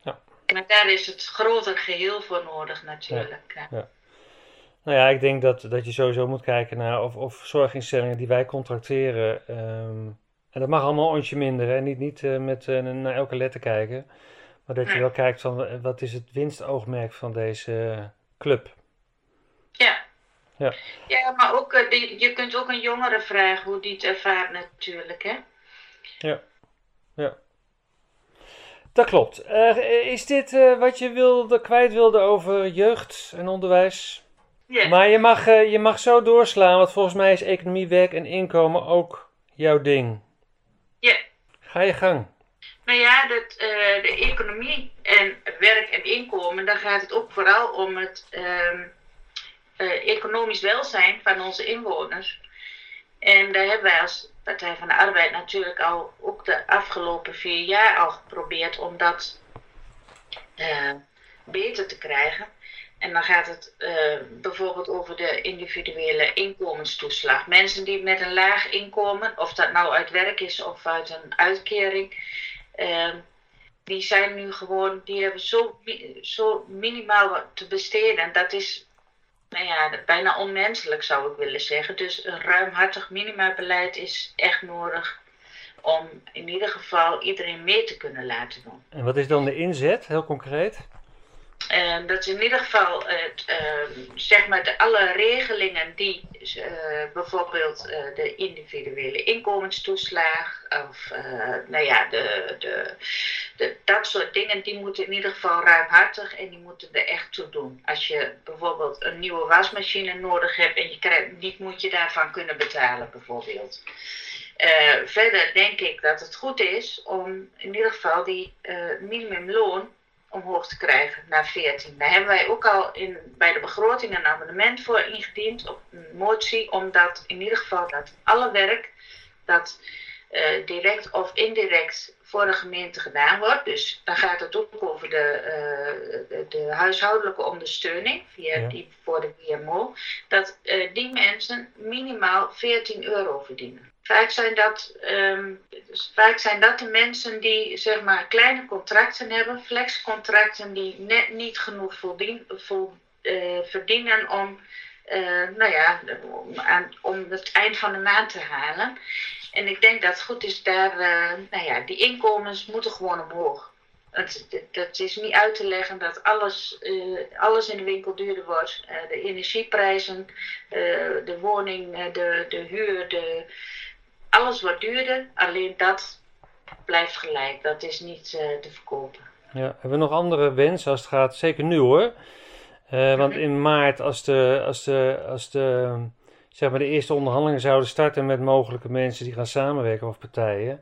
Ja. Maar daar is het groter geheel voor nodig natuurlijk. Ja. ja. Nou ja, ik denk dat, dat je sowieso moet kijken naar of, of zorginstellingen die wij contracteren. Um, en dat mag allemaal ontje minder. En niet, niet uh, met uh, naar elke letter kijken. Maar dat je wel kijkt van wat is het winstoogmerk van deze club. Ja. Ja, ja maar ook, je kunt ook een jongere vragen hoe die het ervaart natuurlijk. Hè? Ja. Ja. Dat klopt. is dit wat je wilde, kwijt wilde over jeugd en onderwijs? Ja. Maar je mag, je mag zo doorslaan, want volgens mij is economie, werk en inkomen ook jouw ding. Ga je gang. Nou ja, dat, uh, de economie en werk en inkomen, dan gaat het ook vooral om het uh, uh, economisch welzijn van onze inwoners. En daar hebben wij als Partij van de Arbeid natuurlijk al ook de afgelopen vier jaar al geprobeerd om dat beter te krijgen. En dan gaat het uh, bijvoorbeeld over de individuele inkomenstoeslag. Mensen die met een laag inkomen, of dat nou uit werk is of uit een uitkering, uh, die zijn nu gewoon, die hebben zo, zo minimaal te besteden. Dat is nou ja, bijna onmenselijk zou ik willen zeggen. Dus een ruimhartig minimabeleid is echt nodig om in ieder geval iedereen mee te kunnen laten doen. En wat is dan de inzet, heel concreet? Dat is in ieder geval het, uh, zeg maar de, alle regelingen die uh, bijvoorbeeld de individuele inkomenstoeslag of nou ja, de, de, de, dat soort dingen, die moeten in ieder geval ruimhartig en die moeten er echt toe doen. Als je bijvoorbeeld een nieuwe wasmachine nodig hebt en je krijgt, niet moet je daarvan kunnen betalen bijvoorbeeld. verder denk ik dat het goed is om in ieder geval die minimumloon omhoog te krijgen naar 14. Daar hebben wij ook al in, bij de begroting een abonnement voor ingediend, op een motie, omdat in ieder geval dat alle werk dat uh, direct of indirect voor de gemeente gedaan wordt. Dus dan gaat het ook over de, uh, de, de, huishoudelijke ondersteuning via Ja. die voor de WMO. Dat uh, die mensen minimaal 14 euro verdienen. Vaak zijn, dat, um, dus vaak zijn dat de mensen die zeg maar kleine contracten hebben, flexcontracten die net niet genoeg vol, verdienen om, nou ja, om, aan, om het eind van de maand te halen. En ik denk dat het goed is daar, uh, nou ja, die inkomens moeten gewoon omhoog. Het, het is niet uit te leggen dat alles, alles in de winkel duurder wordt. De energieprijzen, de woning, de, de huur, de, alles wordt duurder. Alleen dat blijft gelijk. Dat is niet te verkopen. Ja, hebben we nog andere wensen als het gaat? Zeker nu hoor. want in maart als de, als de, als de zeg maar, de eerste onderhandelingen zouden starten met mogelijke mensen die gaan samenwerken of partijen,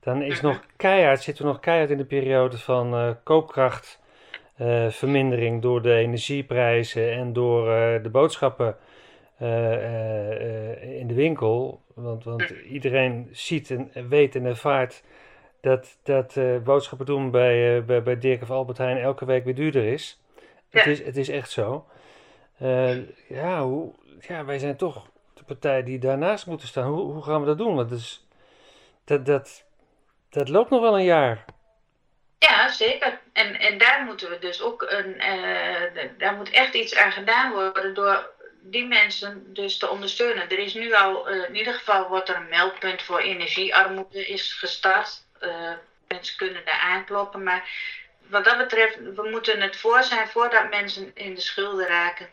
dan is nog keihard, zitten we nog keihard in de periode van uh, koopkrachtvermindering door de energieprijzen en door de boodschappen in de winkel. Want, want iedereen ziet en weet en ervaart dat, dat boodschappen doen bij, bij, bij Dirk of Albert Heijn elke week weer duurder is. Ja. Het, is het is echt zo. ja, hoe, ja, wij zijn toch de partij die daarnaast moeten staan. Hoe, hoe gaan we dat doen? Want dat, is, dat, dat, dat loopt nog wel een jaar. Ja, zeker. En, en daar moeten we dus ook een, daar moet echt iets aan gedaan worden door die mensen dus te ondersteunen. Er is nu al, uh, in ieder geval wordt er een meldpunt voor energiearmoede is gestart. Uh, mensen kunnen daar aankloppen, maar wat dat betreft, we moeten het voor zijn voordat mensen in de schulden raken,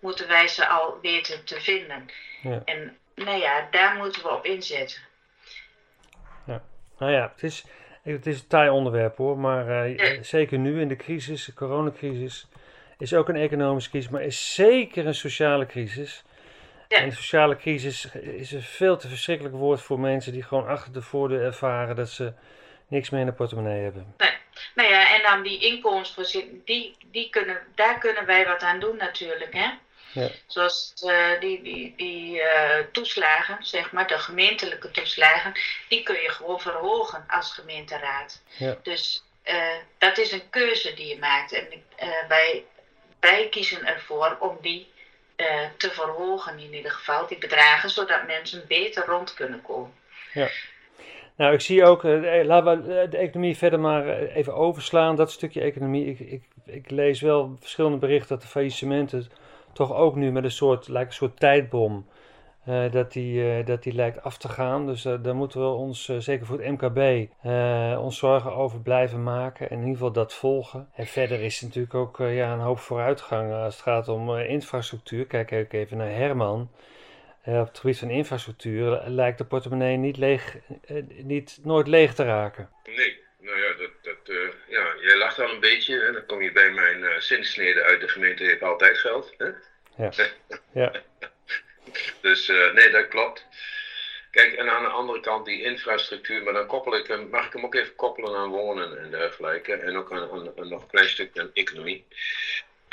moeten wij ze al weten te vinden. Ja. En nou ja, daar moeten we op inzetten. Ja, nou ja, het is, het is een taai onderwerp hoor, maar uh, Ja. zeker nu in de crisis, de coronacrisis, is ook een economische crisis, maar is zeker een sociale crisis. Ja. En sociale crisis is een veel te verschrikkelijk woord voor mensen die gewoon achter de voordeur ervaren dat ze niks meer in de portemonnee hebben. Nou ja, en dan die inkomensvoorziening, die, die kunnen, daar kunnen wij wat aan doen natuurlijk. Hè? Ja. Zoals uh, die, die, die uh, toeslagen, zeg maar, de gemeentelijke toeslagen, die kun je gewoon verhogen als gemeenteraad. Ja. Dus uh, dat is een keuze die je maakt. En wij, wij kiezen ervoor om die te verhogen in ieder geval, die bedragen, zodat mensen beter rond kunnen komen. Ja. Nou, ik zie ook, uh, laten we de economie verder maar even overslaan, dat stukje economie. Ik, ik, ik lees wel verschillende berichten dat de faillissementen toch ook nu met een soort, lijkt een soort tijdbom, uh, dat, die, uh, dat die lijkt af te gaan. Dus daar moeten we ons, zeker voor het MKB, ons zorgen over blijven maken en in ieder geval dat volgen. En verder is er natuurlijk ook ja, een hoop vooruitgang als het gaat om infrastructuur. Kijk ook even naar Herman. Op het gebied van infrastructuur lijkt de portemonnee niet leeg, niet, nooit leeg te raken. Nee, nou ja, dat, dat, ja jij lacht al een beetje. Hè? Dan kom je bij mijn zinsnede uit de gemeente heeft altijd geld. Hè? Ja. ja. dus nee, dat klopt. Kijk, en aan de andere kant die infrastructuur, maar dan koppel ik hem, mag ik hem ook even koppelen aan wonen en dergelijke. En ook aan nog een klein stukje aan economie.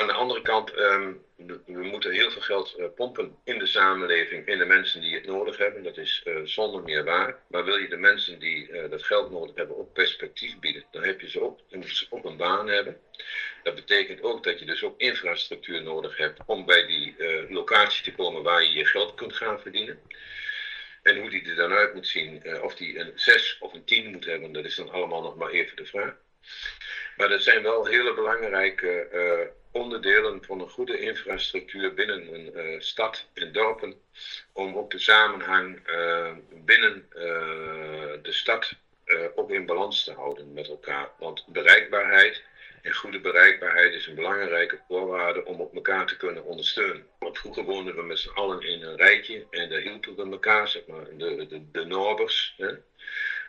Aan de andere kant, um, we moeten heel veel geld uh, pompen in de samenleving, in de mensen die het nodig hebben. Dat is uh, zonder meer waar. Maar wil je de mensen die uh, dat geld nodig hebben ook perspectief bieden, dan heb je ze ook, ze ook een baan hebben. Dat betekent ook dat je dus ook infrastructuur nodig hebt om bij die locatie te komen waar je je geld kunt gaan verdienen. En hoe die er dan uit moet zien, of die een 6 of een 10 moet hebben, dat is dan allemaal nog maar even de vraag. Maar dat zijn wel hele belangrijke onderdelen van een goede infrastructuur binnen een uh, stad en dorpen. Om ook de samenhang uh, binnen de stad ook in balans te houden met elkaar. Want bereikbaarheid en goede bereikbaarheid is een belangrijke voorwaarde om op elkaar te kunnen ondersteunen. Want vroeger woonden we met z'n allen in een rijtje en daar hielpen we elkaar, zeg maar, de, de, de Norbers. Hè?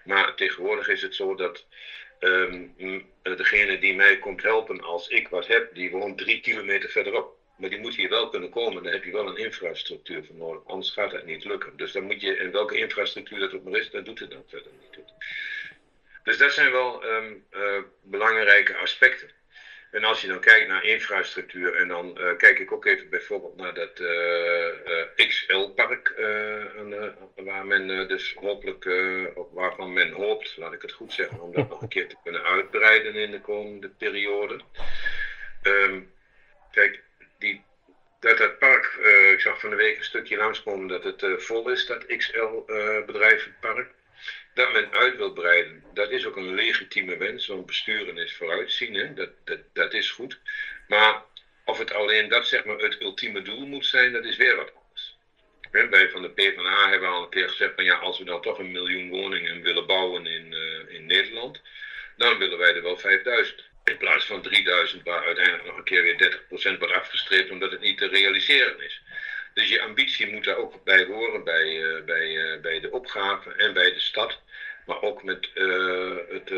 Maar tegenwoordig is het zo dat Um, degene die mij komt helpen als ik wat heb, die woont drie kilometer verderop. Maar die moet hier wel kunnen komen, dan heb je wel een infrastructuur voor nodig, anders gaat het niet lukken. Dus dan moet je, en welke infrastructuur dat ook maar is, dat doet het dan verder niet. Dus dat zijn wel um, uh, belangrijke aspecten. En als je dan kijkt naar infrastructuur, en dan uh, kijk ik ook even bijvoorbeeld naar dat uh, uh, XL-park, waar men dus hopelijk, waarvan men hoopt, laat ik het goed zeggen, om dat nog een keer te kunnen uitbreiden in de komende periode. Um, kijk, die, dat het park, ik zag van de week een stukje langskomen dat het vol is, dat XL-bedrijvenpark dat men uit wil breiden, dat is ook een legitieme wens, want besturen is vooruitzien, hè? Dat, dat, is goed. Maar of het alleen dat zeg maar het ultieme doel moet zijn, dat is weer wat anders. Wij van de PvdA hebben al een keer gezegd van ja, als we dan toch een miljoen woningen willen bouwen in, uh, in Nederland, dan willen wij er wel 5000. In plaats van 3000, waar uiteindelijk nog een keer weer 30% wordt afgestreept omdat het niet te realiseren is. Dus je ambitie moet daar ook bij horen, bij, uh, bij, uh, bij de opgave en bij de stad. Maar ook met uh, het,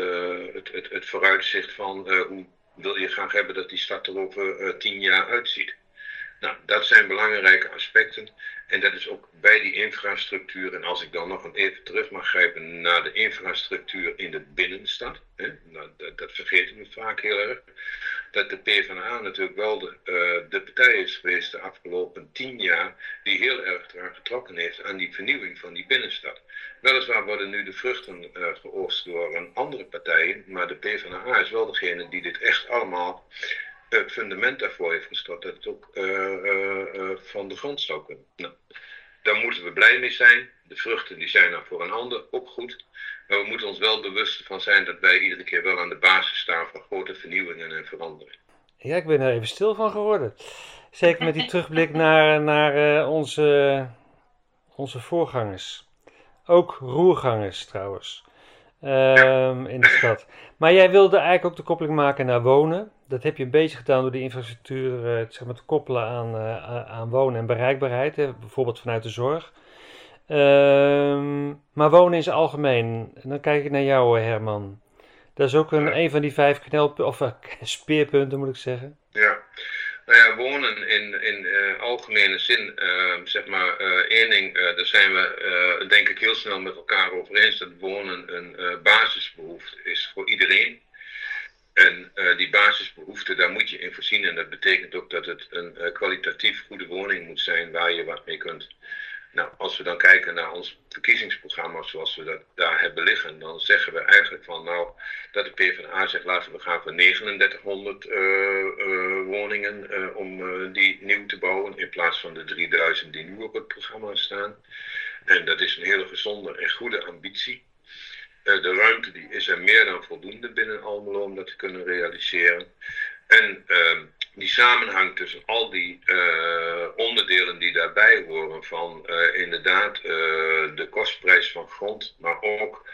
het, het, vooruitzicht van hoe wil je graag hebben dat die stad er over tien jaar uitziet. Nou, dat zijn belangrijke aspecten. En dat is ook bij die infrastructuur. En als ik dan nog even terug mag grijpen naar de infrastructuur in de binnenstad. Hè, nou, dat, dat vergeten we vaak heel erg dat de PvdA natuurlijk wel de, uh, de partij is geweest de afgelopen tien jaar die heel erg eraan getrokken heeft aan die vernieuwing van die binnenstad. Weliswaar worden nu de vruchten uh, geoogst door een andere partijen, maar de PvdA is wel degene die dit echt allemaal het fundament daarvoor heeft gestort, dat het ook uh, van de grond zou kunnen. Nou, daar moeten we blij mee zijn. De vruchten die zijn er voor een ander ook goed. Maar we moeten ons wel bewust van zijn dat wij iedere keer wel aan de basis staan van grote vernieuwingen en veranderingen. Ja, ik ben er even stil van geworden. Zeker met die terugblik naar, naar uh, onze, onze voorgangers. Ook roergangers trouwens. Um, in de stad. Maar jij wilde eigenlijk ook de koppeling maken naar wonen. Dat heb je een beetje gedaan door die infrastructuur uh, zeg maar, te koppelen aan, uh, aan wonen en bereikbaarheid. Hè, bijvoorbeeld vanuit de zorg. Um, maar wonen in zijn algemeen. En dan kijk ik naar jou, Herman. Dat is ook een, een van die vijf knelpunten, of uh, speerpunten moet ik zeggen. Ja, wonen in, in uh, algemene zin, uh, zeg maar, uh, één ding, daar zijn we denk ik heel snel met elkaar over eens, dat wonen een basisbehoefte is voor iedereen. En die basisbehoefte, daar moet je in voorzien en dat betekent ook dat het een kwalitatief goede woning moet zijn waar je wat mee kunt. Nou, als we dan kijken naar ons verkiezingsprogramma zoals we dat daar hebben liggen, dan zeggen we eigenlijk van nou dat de PvdA zegt laten we gaan voor 3900 uh, uh, woningen uh, om die nieuw te bouwen in plaats van de 3000 die nu op het programma staan. En dat is een hele gezonde en goede ambitie. De ruimte die is er meer dan voldoende binnen Almelo om dat te kunnen realiseren. En uh, die samenhang tussen al die uh, onderdelen die daarbij horen, van uh, inderdaad de kostprijs van grond, maar ook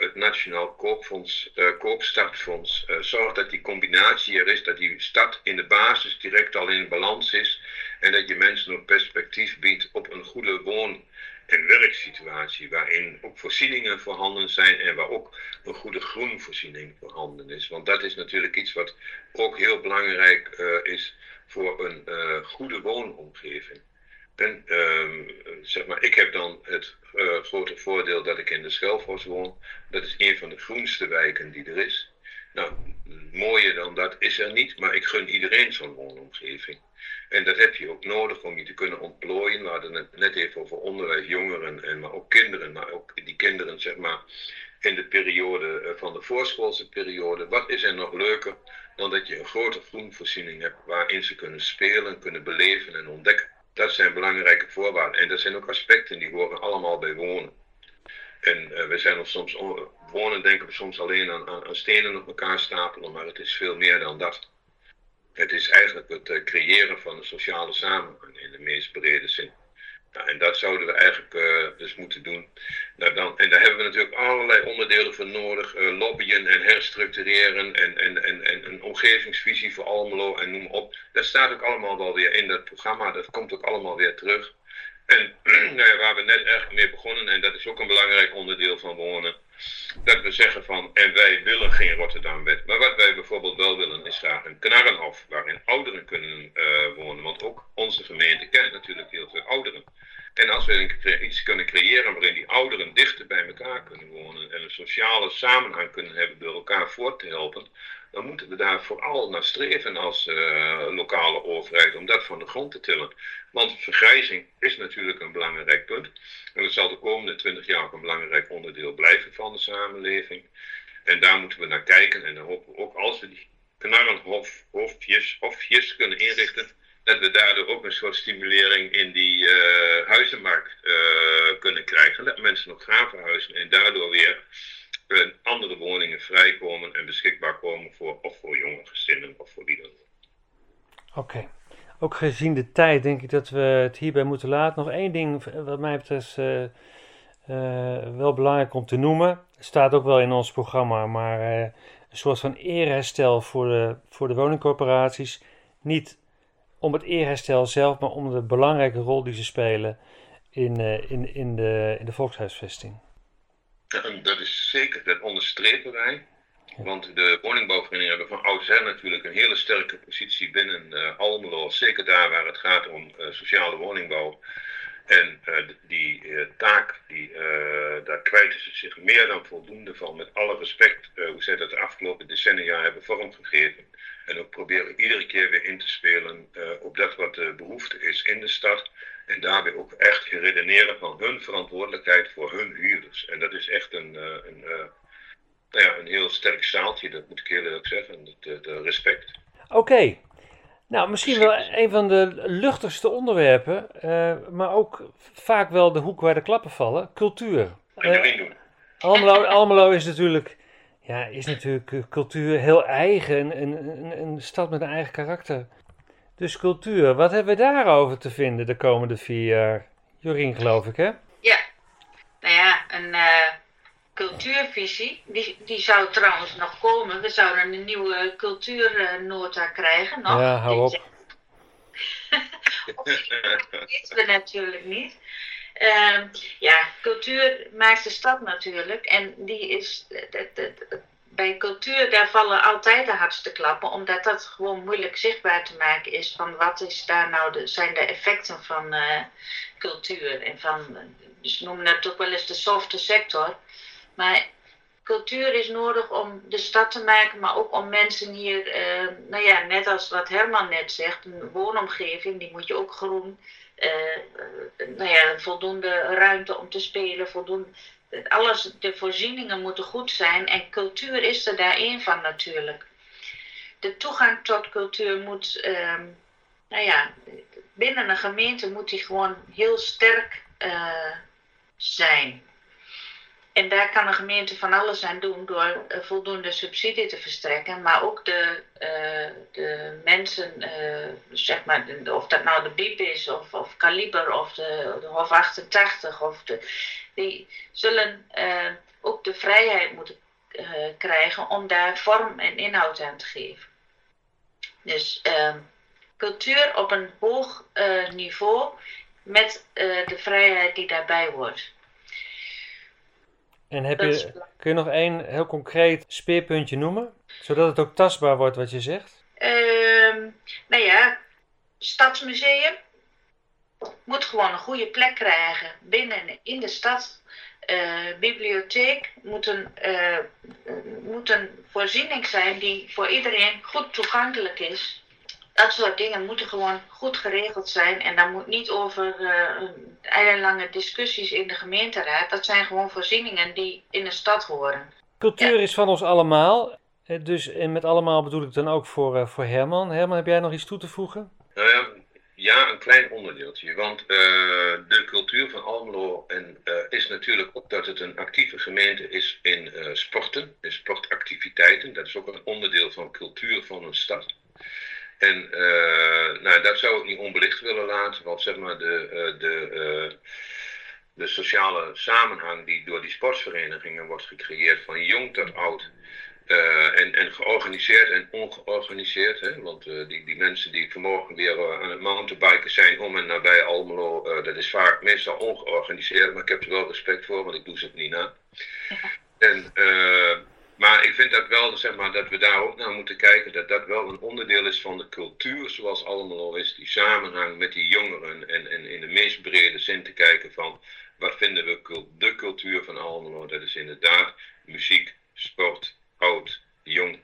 het Nationaal Koopfonds, Koopstartfonds, zorgt dat die combinatie er is, dat die stad in de basis direct al in balans is en dat je mensen ook perspectief biedt op een goede woon- en werksituatie waarin ook voorzieningen voorhanden zijn en waar ook een goede groenvoorziening voorhanden is. Want dat is natuurlijk iets wat ook heel belangrijk uh, is voor een uh, goede woonomgeving. En uh, zeg maar, ik heb dan het uh, grote voordeel dat ik in de Schelfhorst woon. Dat is een van de groenste wijken die er is. Nou, mooier dan dat is er niet, maar ik gun iedereen zo'n woonomgeving. En dat heb je ook nodig om je te kunnen ontplooien. We hadden het net even over onderwijs, jongeren, en, maar ook kinderen. Maar ook die kinderen, zeg maar, in de periode eh, van de voorschoolse periode. Wat is er nog leuker dan dat je een grote groenvoorziening hebt waarin ze kunnen spelen, kunnen beleven en ontdekken. Dat zijn belangrijke voorwaarden. En dat zijn ook aspecten die horen allemaal bij wonen. En uh, we zijn ons soms, wonen denken we soms alleen aan, aan, stenen op elkaar stapelen, maar het is veel meer dan dat. Het is eigenlijk het uh, creëren van een sociale samenhang in de meest brede zin. En dat zouden we eigenlijk uh, dus moeten doen. Nou, dan, en daar hebben we natuurlijk allerlei onderdelen voor nodig. Lobbyen en herstructureren en, en, en, en een omgevingsvisie voor Almelo en noem op. Dat staat ook allemaal wel weer in dat programma. Dat komt ook allemaal weer terug. En nou ja, waar we net eigenlijk mee begonnen, en dat is ook een belangrijk onderdeel van wonen dat we zeggen van, en wij willen geen Rotterdam-wet. Maar wat wij bijvoorbeeld wel willen is graag een knarrenhof waarin ouderen kunnen uh, wonen. Want ook onze gemeente kent natuurlijk heel veel ouderen. En als we iets kunnen creëren waarin die ouderen dichter bij elkaar kunnen wonen en een sociale samenhang kunnen hebben door elkaar voort te helpen, dan moeten we daar vooral naar streven als uh, lokale overheid om dat van de grond te tillen. Want vergrijzing is natuurlijk een belangrijk punt. En dat zal de komende twintig jaar ook een belangrijk onderdeel blijven van de samenleving. En daar moeten we naar kijken. En dan hopen we ook als we die knarrenhofjes hofjes kunnen inrichten, dat we daardoor ook een soort stimulering in die uh, huizenmarkt uh, kunnen krijgen. Dat mensen nog gaan verhuizen en daardoor weer uh, andere woningen vrijkomen en beschikbaar komen voor of voor jonge gezinnen of voor wie dan ook. Oké. Ook gezien de tijd denk ik dat we het hierbij moeten laten. Nog één ding wat mij betreft wel belangrijk om te noemen. Staat ook wel in ons programma, maar een soort van eerherstel voor de, voor de woningcorporaties. Niet om het eerherstel zelf, maar om de belangrijke rol die ze spelen in, uh, in, in, de, in de volkshuisvesting. Dat is zeker, dat onderstrepen wij. Want de woningbouwverenigingen hebben van oudsher natuurlijk een hele sterke positie binnen uh, Almelo. Zeker daar waar het gaat om uh, sociale woningbouw. En die taak, die, daar kwijten ze zich meer dan voldoende van. Met alle respect hoe zij dat de afgelopen decennia hebben vormgegeven. En ook proberen iedere keer weer in te spelen op dat wat de behoefte is in de stad. En daarbij ook echt redeneren van hun verantwoordelijkheid voor hun huurders. En dat is echt een, uh, een, uh, nou ja, een heel sterk zaaltje, dat moet ik heel eerlijk zeggen. De, de respect. Oké. Okay. Nou, misschien wel een van de luchtigste onderwerpen, maar ook vaak wel de hoek waar de klappen vallen: cultuur. Almelo, Almelo is natuurlijk ja, is natuurlijk eh, cultuur heel eigen, een, een, een stad met een eigen karakter. Dus cultuur, wat hebben we daarover te vinden de komende vier jaar? Jorien, geloof ik, hè? Ja, nou ja, een uh, cultuurvisie, die, die zou trouwens nog komen. We zouden een nieuwe cultuurnota krijgen nog. Ja, hou op. of weten we natuurlijk niet. Uh, ja, cultuur maakt de stad natuurlijk. En die is. Bij cultuur, daar vallen altijd de hardste klappen, omdat dat gewoon moeilijk zichtbaar te maken is van wat is daar nou de, zijn de effecten van uh, cultuur. En van, dus noemen dat ook wel eens de softe sector. Maar cultuur is nodig om de stad te maken, maar ook om mensen hier, uh, nou ja, net als wat Herman net zegt, een woonomgeving, die moet je ook groen uh, nou ja, voldoende ruimte om te spelen, voldoende, alles, de voorzieningen moeten goed zijn en cultuur is er daar één van natuurlijk. De toegang tot cultuur moet, uh, nou ja, binnen een gemeente moet die gewoon heel sterk uh, zijn. En daar kan een gemeente van alles aan doen door uh, voldoende subsidie te verstrekken. Maar ook de, uh, de mensen, uh, zeg maar, of dat nou de BIEB is, of, of Kaliber, of de, de Hof 88, of de, die zullen ook de vrijheid moeten krijgen om daar vorm en inhoud aan te geven. Dus ehm, cultuur op een hoog niveau met de vrijheid die daarbij hoort. En heb je, kun je nog één heel concreet speerpuntje noemen? Zodat het ook tastbaar wordt wat je zegt? Uh, nou ja, Stadsmuseum moet gewoon een goede plek krijgen binnen in de stad. Uh, bibliotheek moet een, uh, moet een voorziening zijn die voor iedereen goed toegankelijk is dat soort dingen moeten gewoon goed geregeld zijn. En daar moet niet over uh, eilenlange discussies in de gemeenteraad. Dat zijn gewoon voorzieningen die in de stad horen. Cultuur is van ons allemaal. Eh, dus en met allemaal bedoel ik dan ook voor, uh, voor Herman. Herman, heb jij nog iets toe te voegen? Uh, ja, een klein onderdeeltje. Want de cultuur van Almelo en, is natuurlijk ook dat het een actieve gemeente is in sporten, in sportactiviteiten. Dat is ook een onderdeel van cultuur van een stad. En uh, nou, dat zou ik niet onbelicht willen laten, want zeg maar de, uh, de, uh, de sociale samenhang die door die sportverenigingen wordt gecreëerd, van jong tot oud, en, en georganiseerd en ongeorganiseerd, hè, want die, die mensen die vanmorgen weer aan het mountainbiken zijn om en nabij Almelo, dat is vaak meestal ongeorganiseerd, maar ik heb er wel respect voor, want ik doe ze het niet na. En, maar ik vind dat wel, zeg maar, dat we daar ook naar moeten kijken, dat dat wel een onderdeel is van de cultuur zoals allemaal al is, die samenhang met die jongeren en, en in de meest brede zin te kijken van wat vinden we de cultuur van Almelo, dat is inderdaad muziek, sport, oud, jong.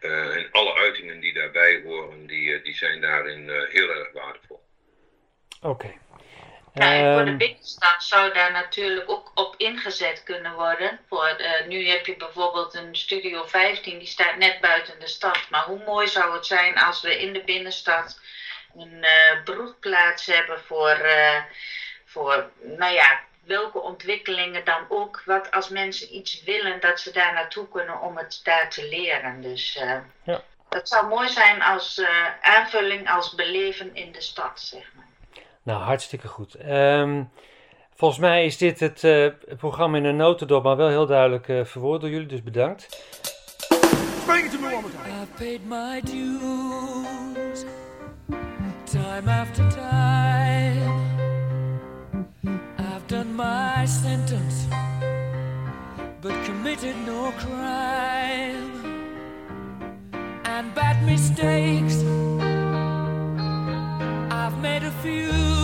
Uh, en alle uitingen die daarbij horen, die, die zijn daarin uh, heel erg waardevol. Oké. En voor de ehm, binnenstad zou daar natuurlijk ook op ingezet kunnen worden. Voor, uh, nu heb je bijvoorbeeld een Studio 15, die staat net buiten de stad. Maar hoe mooi zou het zijn als we in de binnenstad een uh, broedplaats hebben voor, uh, voor, nou ja, welke ontwikkelingen dan ook. Wat als mensen iets willen, dat ze daar naartoe kunnen om het daar te leren. Dus ja. dat zou mooi zijn als aanvulling, als beleven in de stad, zeg maar. Nou, hartstikke goed. Um, volgens mij is dit het uh, programma in een notendop, maar wel heel duidelijk uh, verwoord door jullie, dus bedankt. Bring it to me one more time. I've paid my dues, time after time. I've done my sentence, but committed no crime. And bad mistakes. Made a few.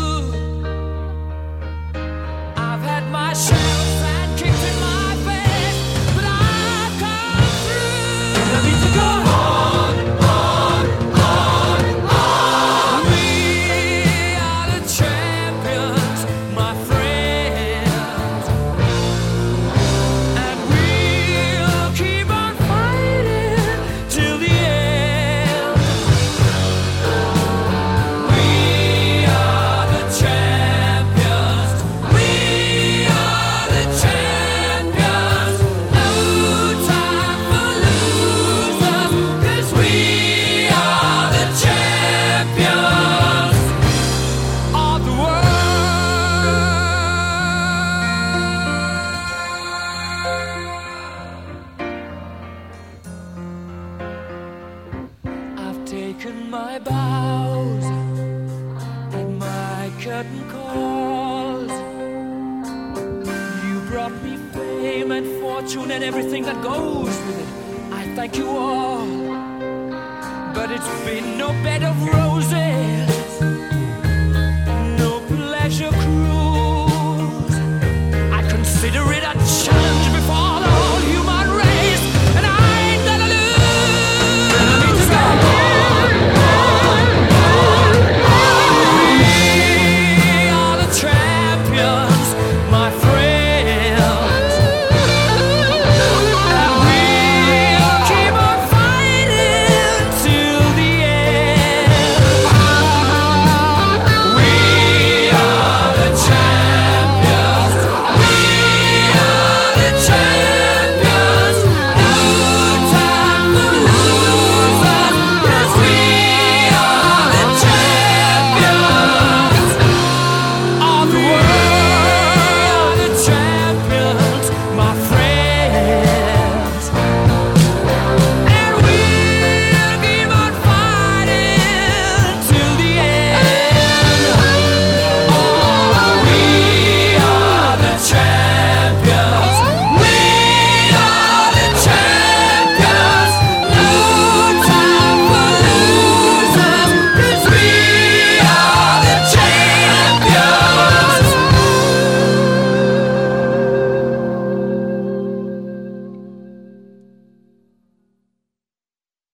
Fortune and everything that goes with it. I thank you all, but it's been no bed of roses.